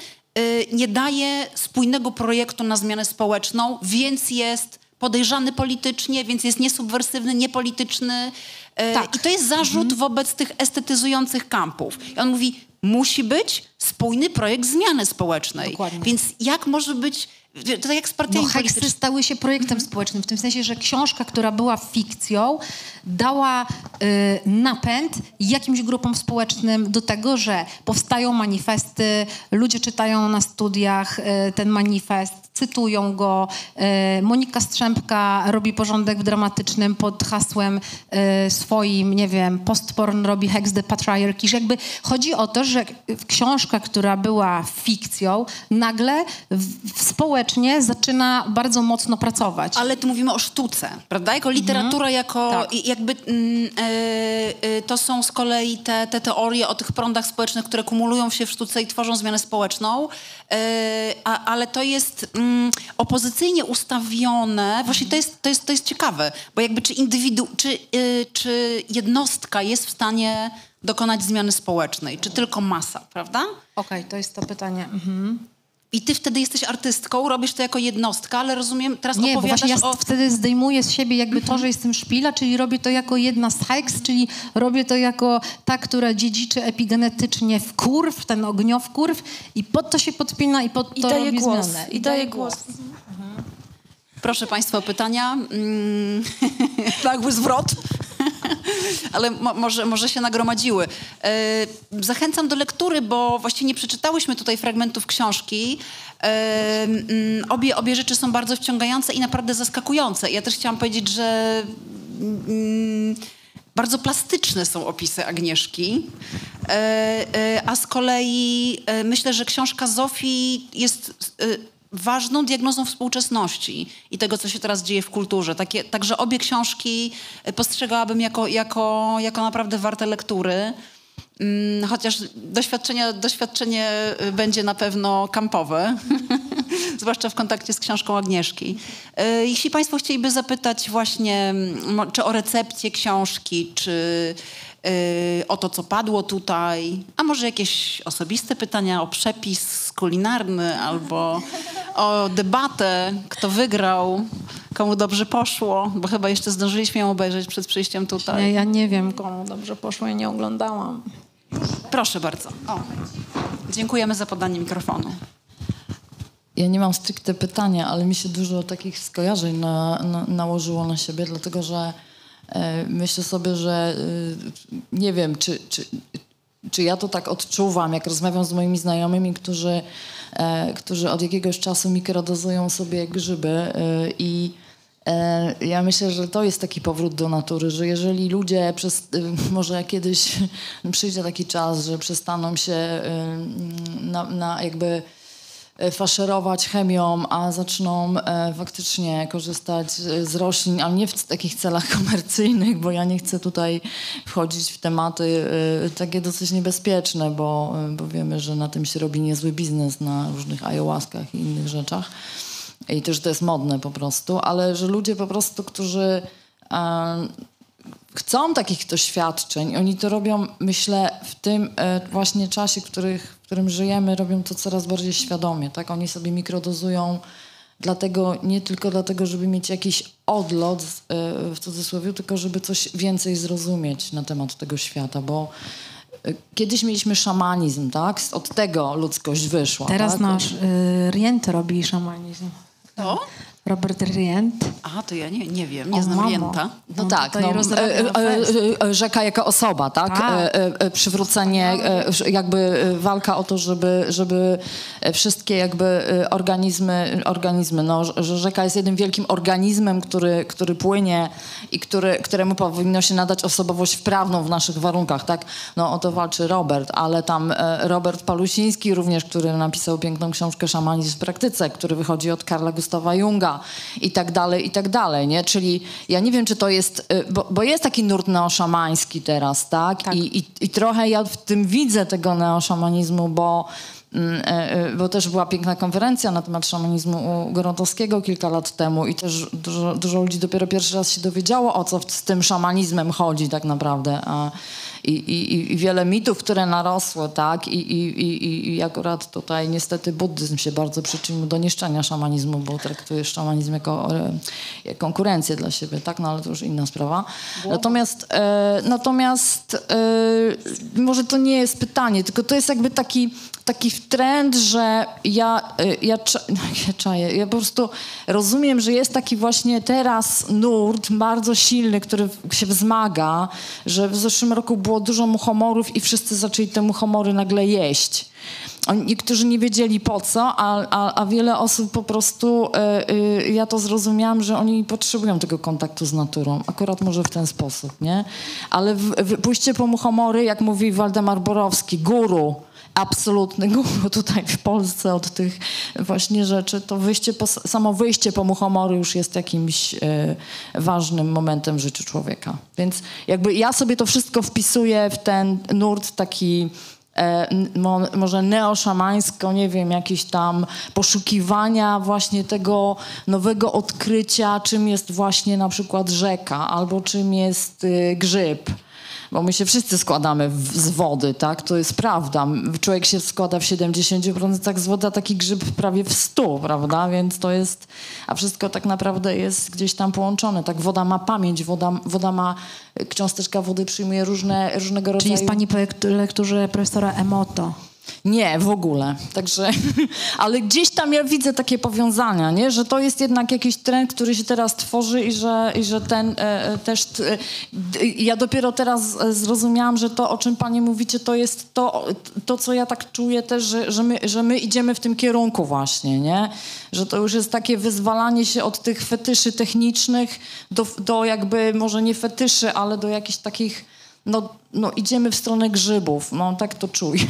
[SPEAKER 2] nie daje spójnego projektu na zmianę społeczną, więc jest podejrzany politycznie, więc jest niesubwersywny, niepolityczny. E, tak. I to jest zarzut mhm. wobec tych estetyzujących kampów. I on mówi, musi być spójny projekt zmiany społecznej. Dokładnie. Więc jak może być to tak jak z partiami
[SPEAKER 4] no, heksy stały się projektem społecznym, w tym sensie, że książka, która była fikcją, dała y, napęd jakimś grupom społecznym do tego, że powstają manifesty, ludzie czytają na studiach y, ten manifest, cytują go. Y, Monika Strzępka robi porządek w dramatycznym pod hasłem y, swoim, nie wiem, postporn robi Hex the Patriarchy. Że jakby chodzi o to, że książka, która była fikcją, nagle w, społecznie zaczyna bardzo mocno pracować.
[SPEAKER 2] Ale tu mówimy o sztuce, prawda? Jako literatura, mhm. jako tak. jakby mm, e, e, to są z kolei te, te teorie o tych prądach społecznych, które kumulują się w sztuce i tworzą zmianę społeczną, e, a, ale to jest mm, opozycyjnie ustawione, właśnie to jest, to, jest, to jest ciekawe, bo jakby czy indywidu, czy, czy czy jednostka jest w stanie dokonać zmiany społecznej, czy tylko masa, prawda?
[SPEAKER 4] Okej, to jest to pytanie. Mhm.
[SPEAKER 2] I ty wtedy jesteś artystką, robisz to jako jednostka, ale rozumiem, teraz
[SPEAKER 4] Nie, bo
[SPEAKER 2] opowiadasz
[SPEAKER 4] właśnie ja
[SPEAKER 2] o...
[SPEAKER 4] wtedy zdejmuję z siebie jakby to, że jestem szpila, czyli robię to jako jedna z heks, czyli robię to jako ta, która dziedziczy epigenetycznie w kurw, ten ogniow-kurw i pod to się podpina i pod
[SPEAKER 3] I
[SPEAKER 4] to
[SPEAKER 3] daje
[SPEAKER 4] robi
[SPEAKER 3] głos.
[SPEAKER 4] zmianę.
[SPEAKER 3] I daje głos.
[SPEAKER 2] Proszę Państwa o pytania. Mm, nagły zwrot. Ale mo, może, może się nagromadziły. E, zachęcam do lektury, bo właściwie nie przeczytałyśmy tutaj fragmentów książki. E, obie, obie rzeczy są bardzo wciągające i naprawdę zaskakujące. Ja też chciałam powiedzieć, że mm, bardzo plastyczne są opisy Agnieszki. E, a z kolei myślę, że książka Zofii jest ważną diagnozą współczesności i tego, co się teraz dzieje w kulturze. Takie, także obie książki e, postrzegałabym jako, jako, jako naprawdę warte lektury. Mm, Chociaż doświadczenie, doświadczenie y, będzie na pewno kampowe, zwłaszcza w kontakcie z książką Agnieszki. Y, Jeśli Państwo chcieliby zapytać właśnie mm, czy o recepcję książki, czy o to, co padło tutaj, a może jakieś osobiste pytania o przepis kulinarny albo o debatę, kto wygrał, komu dobrze poszło, bo chyba jeszcze zdążyliśmy ją obejrzeć przed przyjściem tutaj.
[SPEAKER 4] Nie, ja nie wiem, komu dobrze poszło, ja nie oglądałam.
[SPEAKER 2] Proszę bardzo. O. Dziękujemy za podanie mikrofonu.
[SPEAKER 5] Ja nie mam stricte pytania, ale mi się dużo takich skojarzeń na, na, nałożyło na siebie, dlatego że myślę sobie, że e, nie wiem, czy, czy, czy ja to tak odczuwam, jak rozmawiam z moimi znajomymi, którzy, e, którzy od jakiegoś czasu mikrodozują sobie grzyby e, i e, ja myślę, że to jest taki powrót do natury, że jeżeli ludzie przez, y, może kiedyś przyjdzie taki czas, że przestaną się y, na, na jakby e, faszerować chemią, a zaczną e, faktycznie korzystać e, z roślin, ale nie w takich celach komercyjnych, bo ja nie chcę tutaj wchodzić w tematy e, takie dosyć niebezpieczne, bo, e, bo wiemy, że na tym się robi niezły biznes na różnych ayahuaskach i innych rzeczach. I też to jest modne po prostu, ale że ludzie po prostu, którzy e, chcą takich doświadczeń, oni to robią, myślę, w tym e, właśnie czasie, których, w którym żyjemy, robią to coraz bardziej świadomie, tak? Oni sobie mikrodozują dlatego, nie tylko dlatego, żeby mieć jakiś odlot, e, w cudzysłowie, tylko żeby coś więcej zrozumieć na temat tego świata, bo e, kiedyś mieliśmy szamanizm, tak? Od tego ludzkość wyszła.
[SPEAKER 4] Teraz
[SPEAKER 5] tak?
[SPEAKER 4] nasz y, Rient robi szamanizm.
[SPEAKER 2] To?
[SPEAKER 4] Robert Rient.
[SPEAKER 2] Aha, to ja nie, nie wiem, nie
[SPEAKER 4] O,
[SPEAKER 2] znam
[SPEAKER 4] mamo.
[SPEAKER 2] Rienta.
[SPEAKER 5] No
[SPEAKER 4] On
[SPEAKER 5] tak, no, e, e, e, rzeka jako osoba, tak?
[SPEAKER 4] Tak.
[SPEAKER 5] E, przywrócenie, e, jakby walka o to, żeby, żeby wszystkie jakby organizmy, organizmy no, że- rzeka jest jednym wielkim organizmem, który, który płynie i który, któremu powinno się nadać osobowość wprawną w naszych warunkach, tak? No o to walczy Robert, ale tam Robert Palusiński również, który napisał piękną książkę Szamanizm w praktyce, który wychodzi od Karla Gustawa Junga i tak dalej, i tak dalej, nie? Czyli ja nie wiem, czy to jest, y, bo, bo jest taki nurt neoszamański teraz, tak?
[SPEAKER 4] Tak.
[SPEAKER 5] I, i, I trochę ja w tym widzę tego neoszamanizmu, bo mm, e, e, bo też była piękna konferencja na temat szamanizmu u kilka lat temu i też dużo, dużo ludzi dopiero pierwszy raz się dowiedziało, o co z tym szamanizmem chodzi tak naprawdę. A, i, i, I wiele mitów, które narosły, tak? I, i, i, I akurat tutaj niestety buddyzm się bardzo przyczynił do niszczenia szamanizmu, bo traktuje szamanizm jako e, konkurencję dla siebie, tak? No ale to już inna sprawa. Natomiast, e, natomiast e, może to nie jest pytanie, tylko to jest jakby taki, taki trend, że ja, e, ja, cza, ja czaję, ja po prostu rozumiem, że jest taki właśnie teraz nurt bardzo silny, który się wzmaga, że w zeszłym roku było dużo muchomorów i wszyscy zaczęli te muchomory nagle jeść. Niektórzy nie wiedzieli po co, a, a, a wiele osób po prostu, e, e, ja to zrozumiałam, że oni potrzebują tego kontaktu z naturą. Akurat może w ten sposób, nie? Ale w, w, pójście po muchomory, jak mówi Waldemar Borowski, guru, absolutny guru tutaj w Polsce od tych właśnie rzeczy, to wyjście po, samo wyjście po muchomory już jest jakimś e, ważnym momentem w życiu człowieka. Więc jakby ja sobie to wszystko wpisuję w ten nurt taki e, mo, może neoszamańsko, nie wiem, jakieś tam poszukiwania właśnie tego nowego odkrycia, czym jest właśnie na przykład rzeka albo czym jest y, grzyb bo my się wszyscy składamy w, z wody, tak? To jest prawda. Człowiek się składa w 70%, tak z wody, a taki grzyb prawie w 100, prawda? Więc to jest, a wszystko tak naprawdę jest gdzieś tam połączone. Tak, woda ma pamięć, woda, woda ma, cząsteczka wody przyjmuje różne, różnego rodzaju...
[SPEAKER 4] Czyli jest pani po lekt- lekturze profesora Emoto.
[SPEAKER 5] Nie, w ogóle. Także, ale gdzieś tam ja widzę takie powiązania, nie? że to jest jednak jakiś trend, który się teraz tworzy i że, i że ten e, e też... E, ja dopiero teraz e, zrozumiałam, że to, o czym panie mówicie, to jest to, to co ja tak czuję też, że, że, my, że my idziemy w tym kierunku właśnie, nie? Że to już jest takie wyzwalanie się od tych fetyszy technicznych do, do jakby, może nie fetyszy, ale do jakichś takich no, no idziemy w stronę grzybów, no tak to czuję.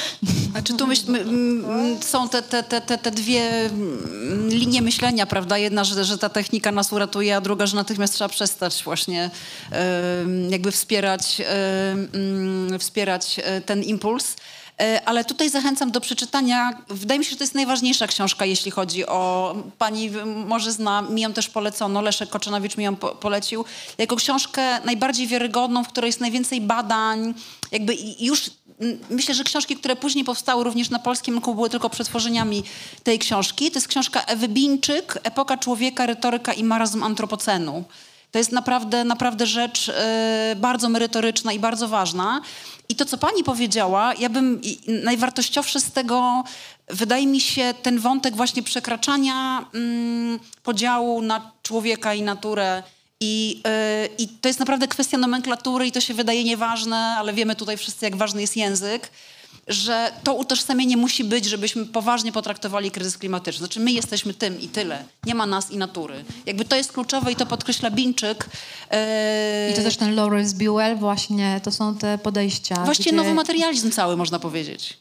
[SPEAKER 2] Znaczy tu myśl, my, są te, te, te, te, dwie linie myślenia, prawda? Jedna, że, że ta technika nas uratuje, a druga, że natychmiast trzeba przestać właśnie jakby wspierać, wspierać e, ten impuls. E, ale tutaj zachęcam do przeczytania. Wydaje mi się, że to jest najważniejsza książka, jeśli chodzi o... Pani może zna, mi ją też polecono, Leszek Koczanowicz mi ją po, polecił, jako książkę najbardziej wiarygodną, w której jest najwięcej badań. Jakby już myślę, że książki, które później powstały również na polskim rynku, były tylko przetworzeniami tej książki. To jest książka Ewy Bińczyk, Epoka człowieka, retoryka i marazm antropocenu. To jest naprawdę, naprawdę rzecz y, bardzo merytoryczna i bardzo ważna. I to, co pani powiedziała, ja bym najwartościowszy z tego, wydaje mi się, ten wątek właśnie przekraczania mm, podziału na człowieka i naturę. I, yy, I to jest naprawdę kwestia nomenklatury i to się wydaje nieważne, ale wiemy tutaj wszyscy, jak ważny jest język że to utożsamienie musi być, żebyśmy poważnie potraktowali kryzys klimatyczny. Znaczy my jesteśmy tym i tyle. Nie ma nas i natury. Jakby to jest kluczowe i to podkreśla Bińczyk.
[SPEAKER 4] I to też ten Lawrence Buell właśnie, to są te podejścia.
[SPEAKER 2] Właściwie gdzie... nowy materializm cały, można powiedzieć.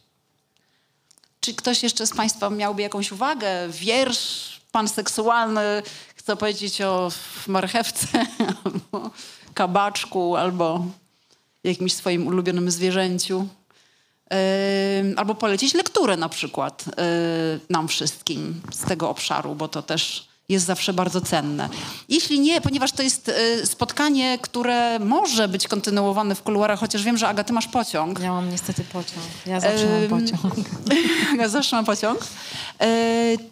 [SPEAKER 2] Czy ktoś jeszcze z Państwa miałby jakąś uwagę? Wiersz panseksualny, chcę powiedzieć o marchewce, albo kabaczku, albo jakimś swoim ulubionym zwierzęciu albo polecić lekturę na przykład nam wszystkim z tego obszaru, bo to też jest zawsze bardzo cenne. Jeśli nie, ponieważ to jest spotkanie, które może być kontynuowane w kuluarach, chociaż wiem, że Aga, ty masz pociąg.
[SPEAKER 4] Ja mam niestety pociąg. Ja zawsze mam pociąg.
[SPEAKER 2] Ja zawsze mam pociąg.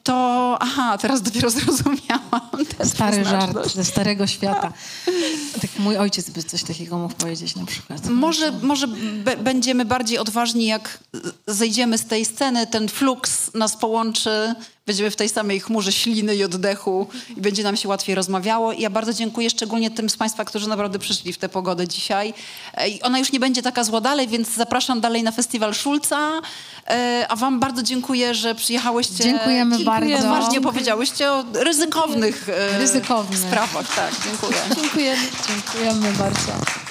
[SPEAKER 2] To, aha, teraz dopiero zrozumiałam.
[SPEAKER 4] Stary żart ze starego świata. Tak mój ojciec by coś takiego mógł powiedzieć na przykład.
[SPEAKER 2] Może, może będziemy bardziej odważni, jak zejdziemy z tej sceny, ten fluks nas połączy będziemy w tej samej chmurze śliny i oddechu i będzie nam się łatwiej rozmawiało. I ja bardzo dziękuję szczególnie tym z Państwa, którzy naprawdę przyszli w tę pogodę dzisiaj. I ona już nie będzie taka zła dalej, więc zapraszam dalej na festiwal Szulca. E, a Wam bardzo dziękuję, że przyjechałyście.
[SPEAKER 4] Dziękujemy bardzo.
[SPEAKER 2] Ważnie powiedziałyście o ryzykownych, e,
[SPEAKER 4] ryzykownych
[SPEAKER 2] sprawach. Tak, dziękuję.
[SPEAKER 3] Dziękujemy.
[SPEAKER 4] Dziękujemy bardzo.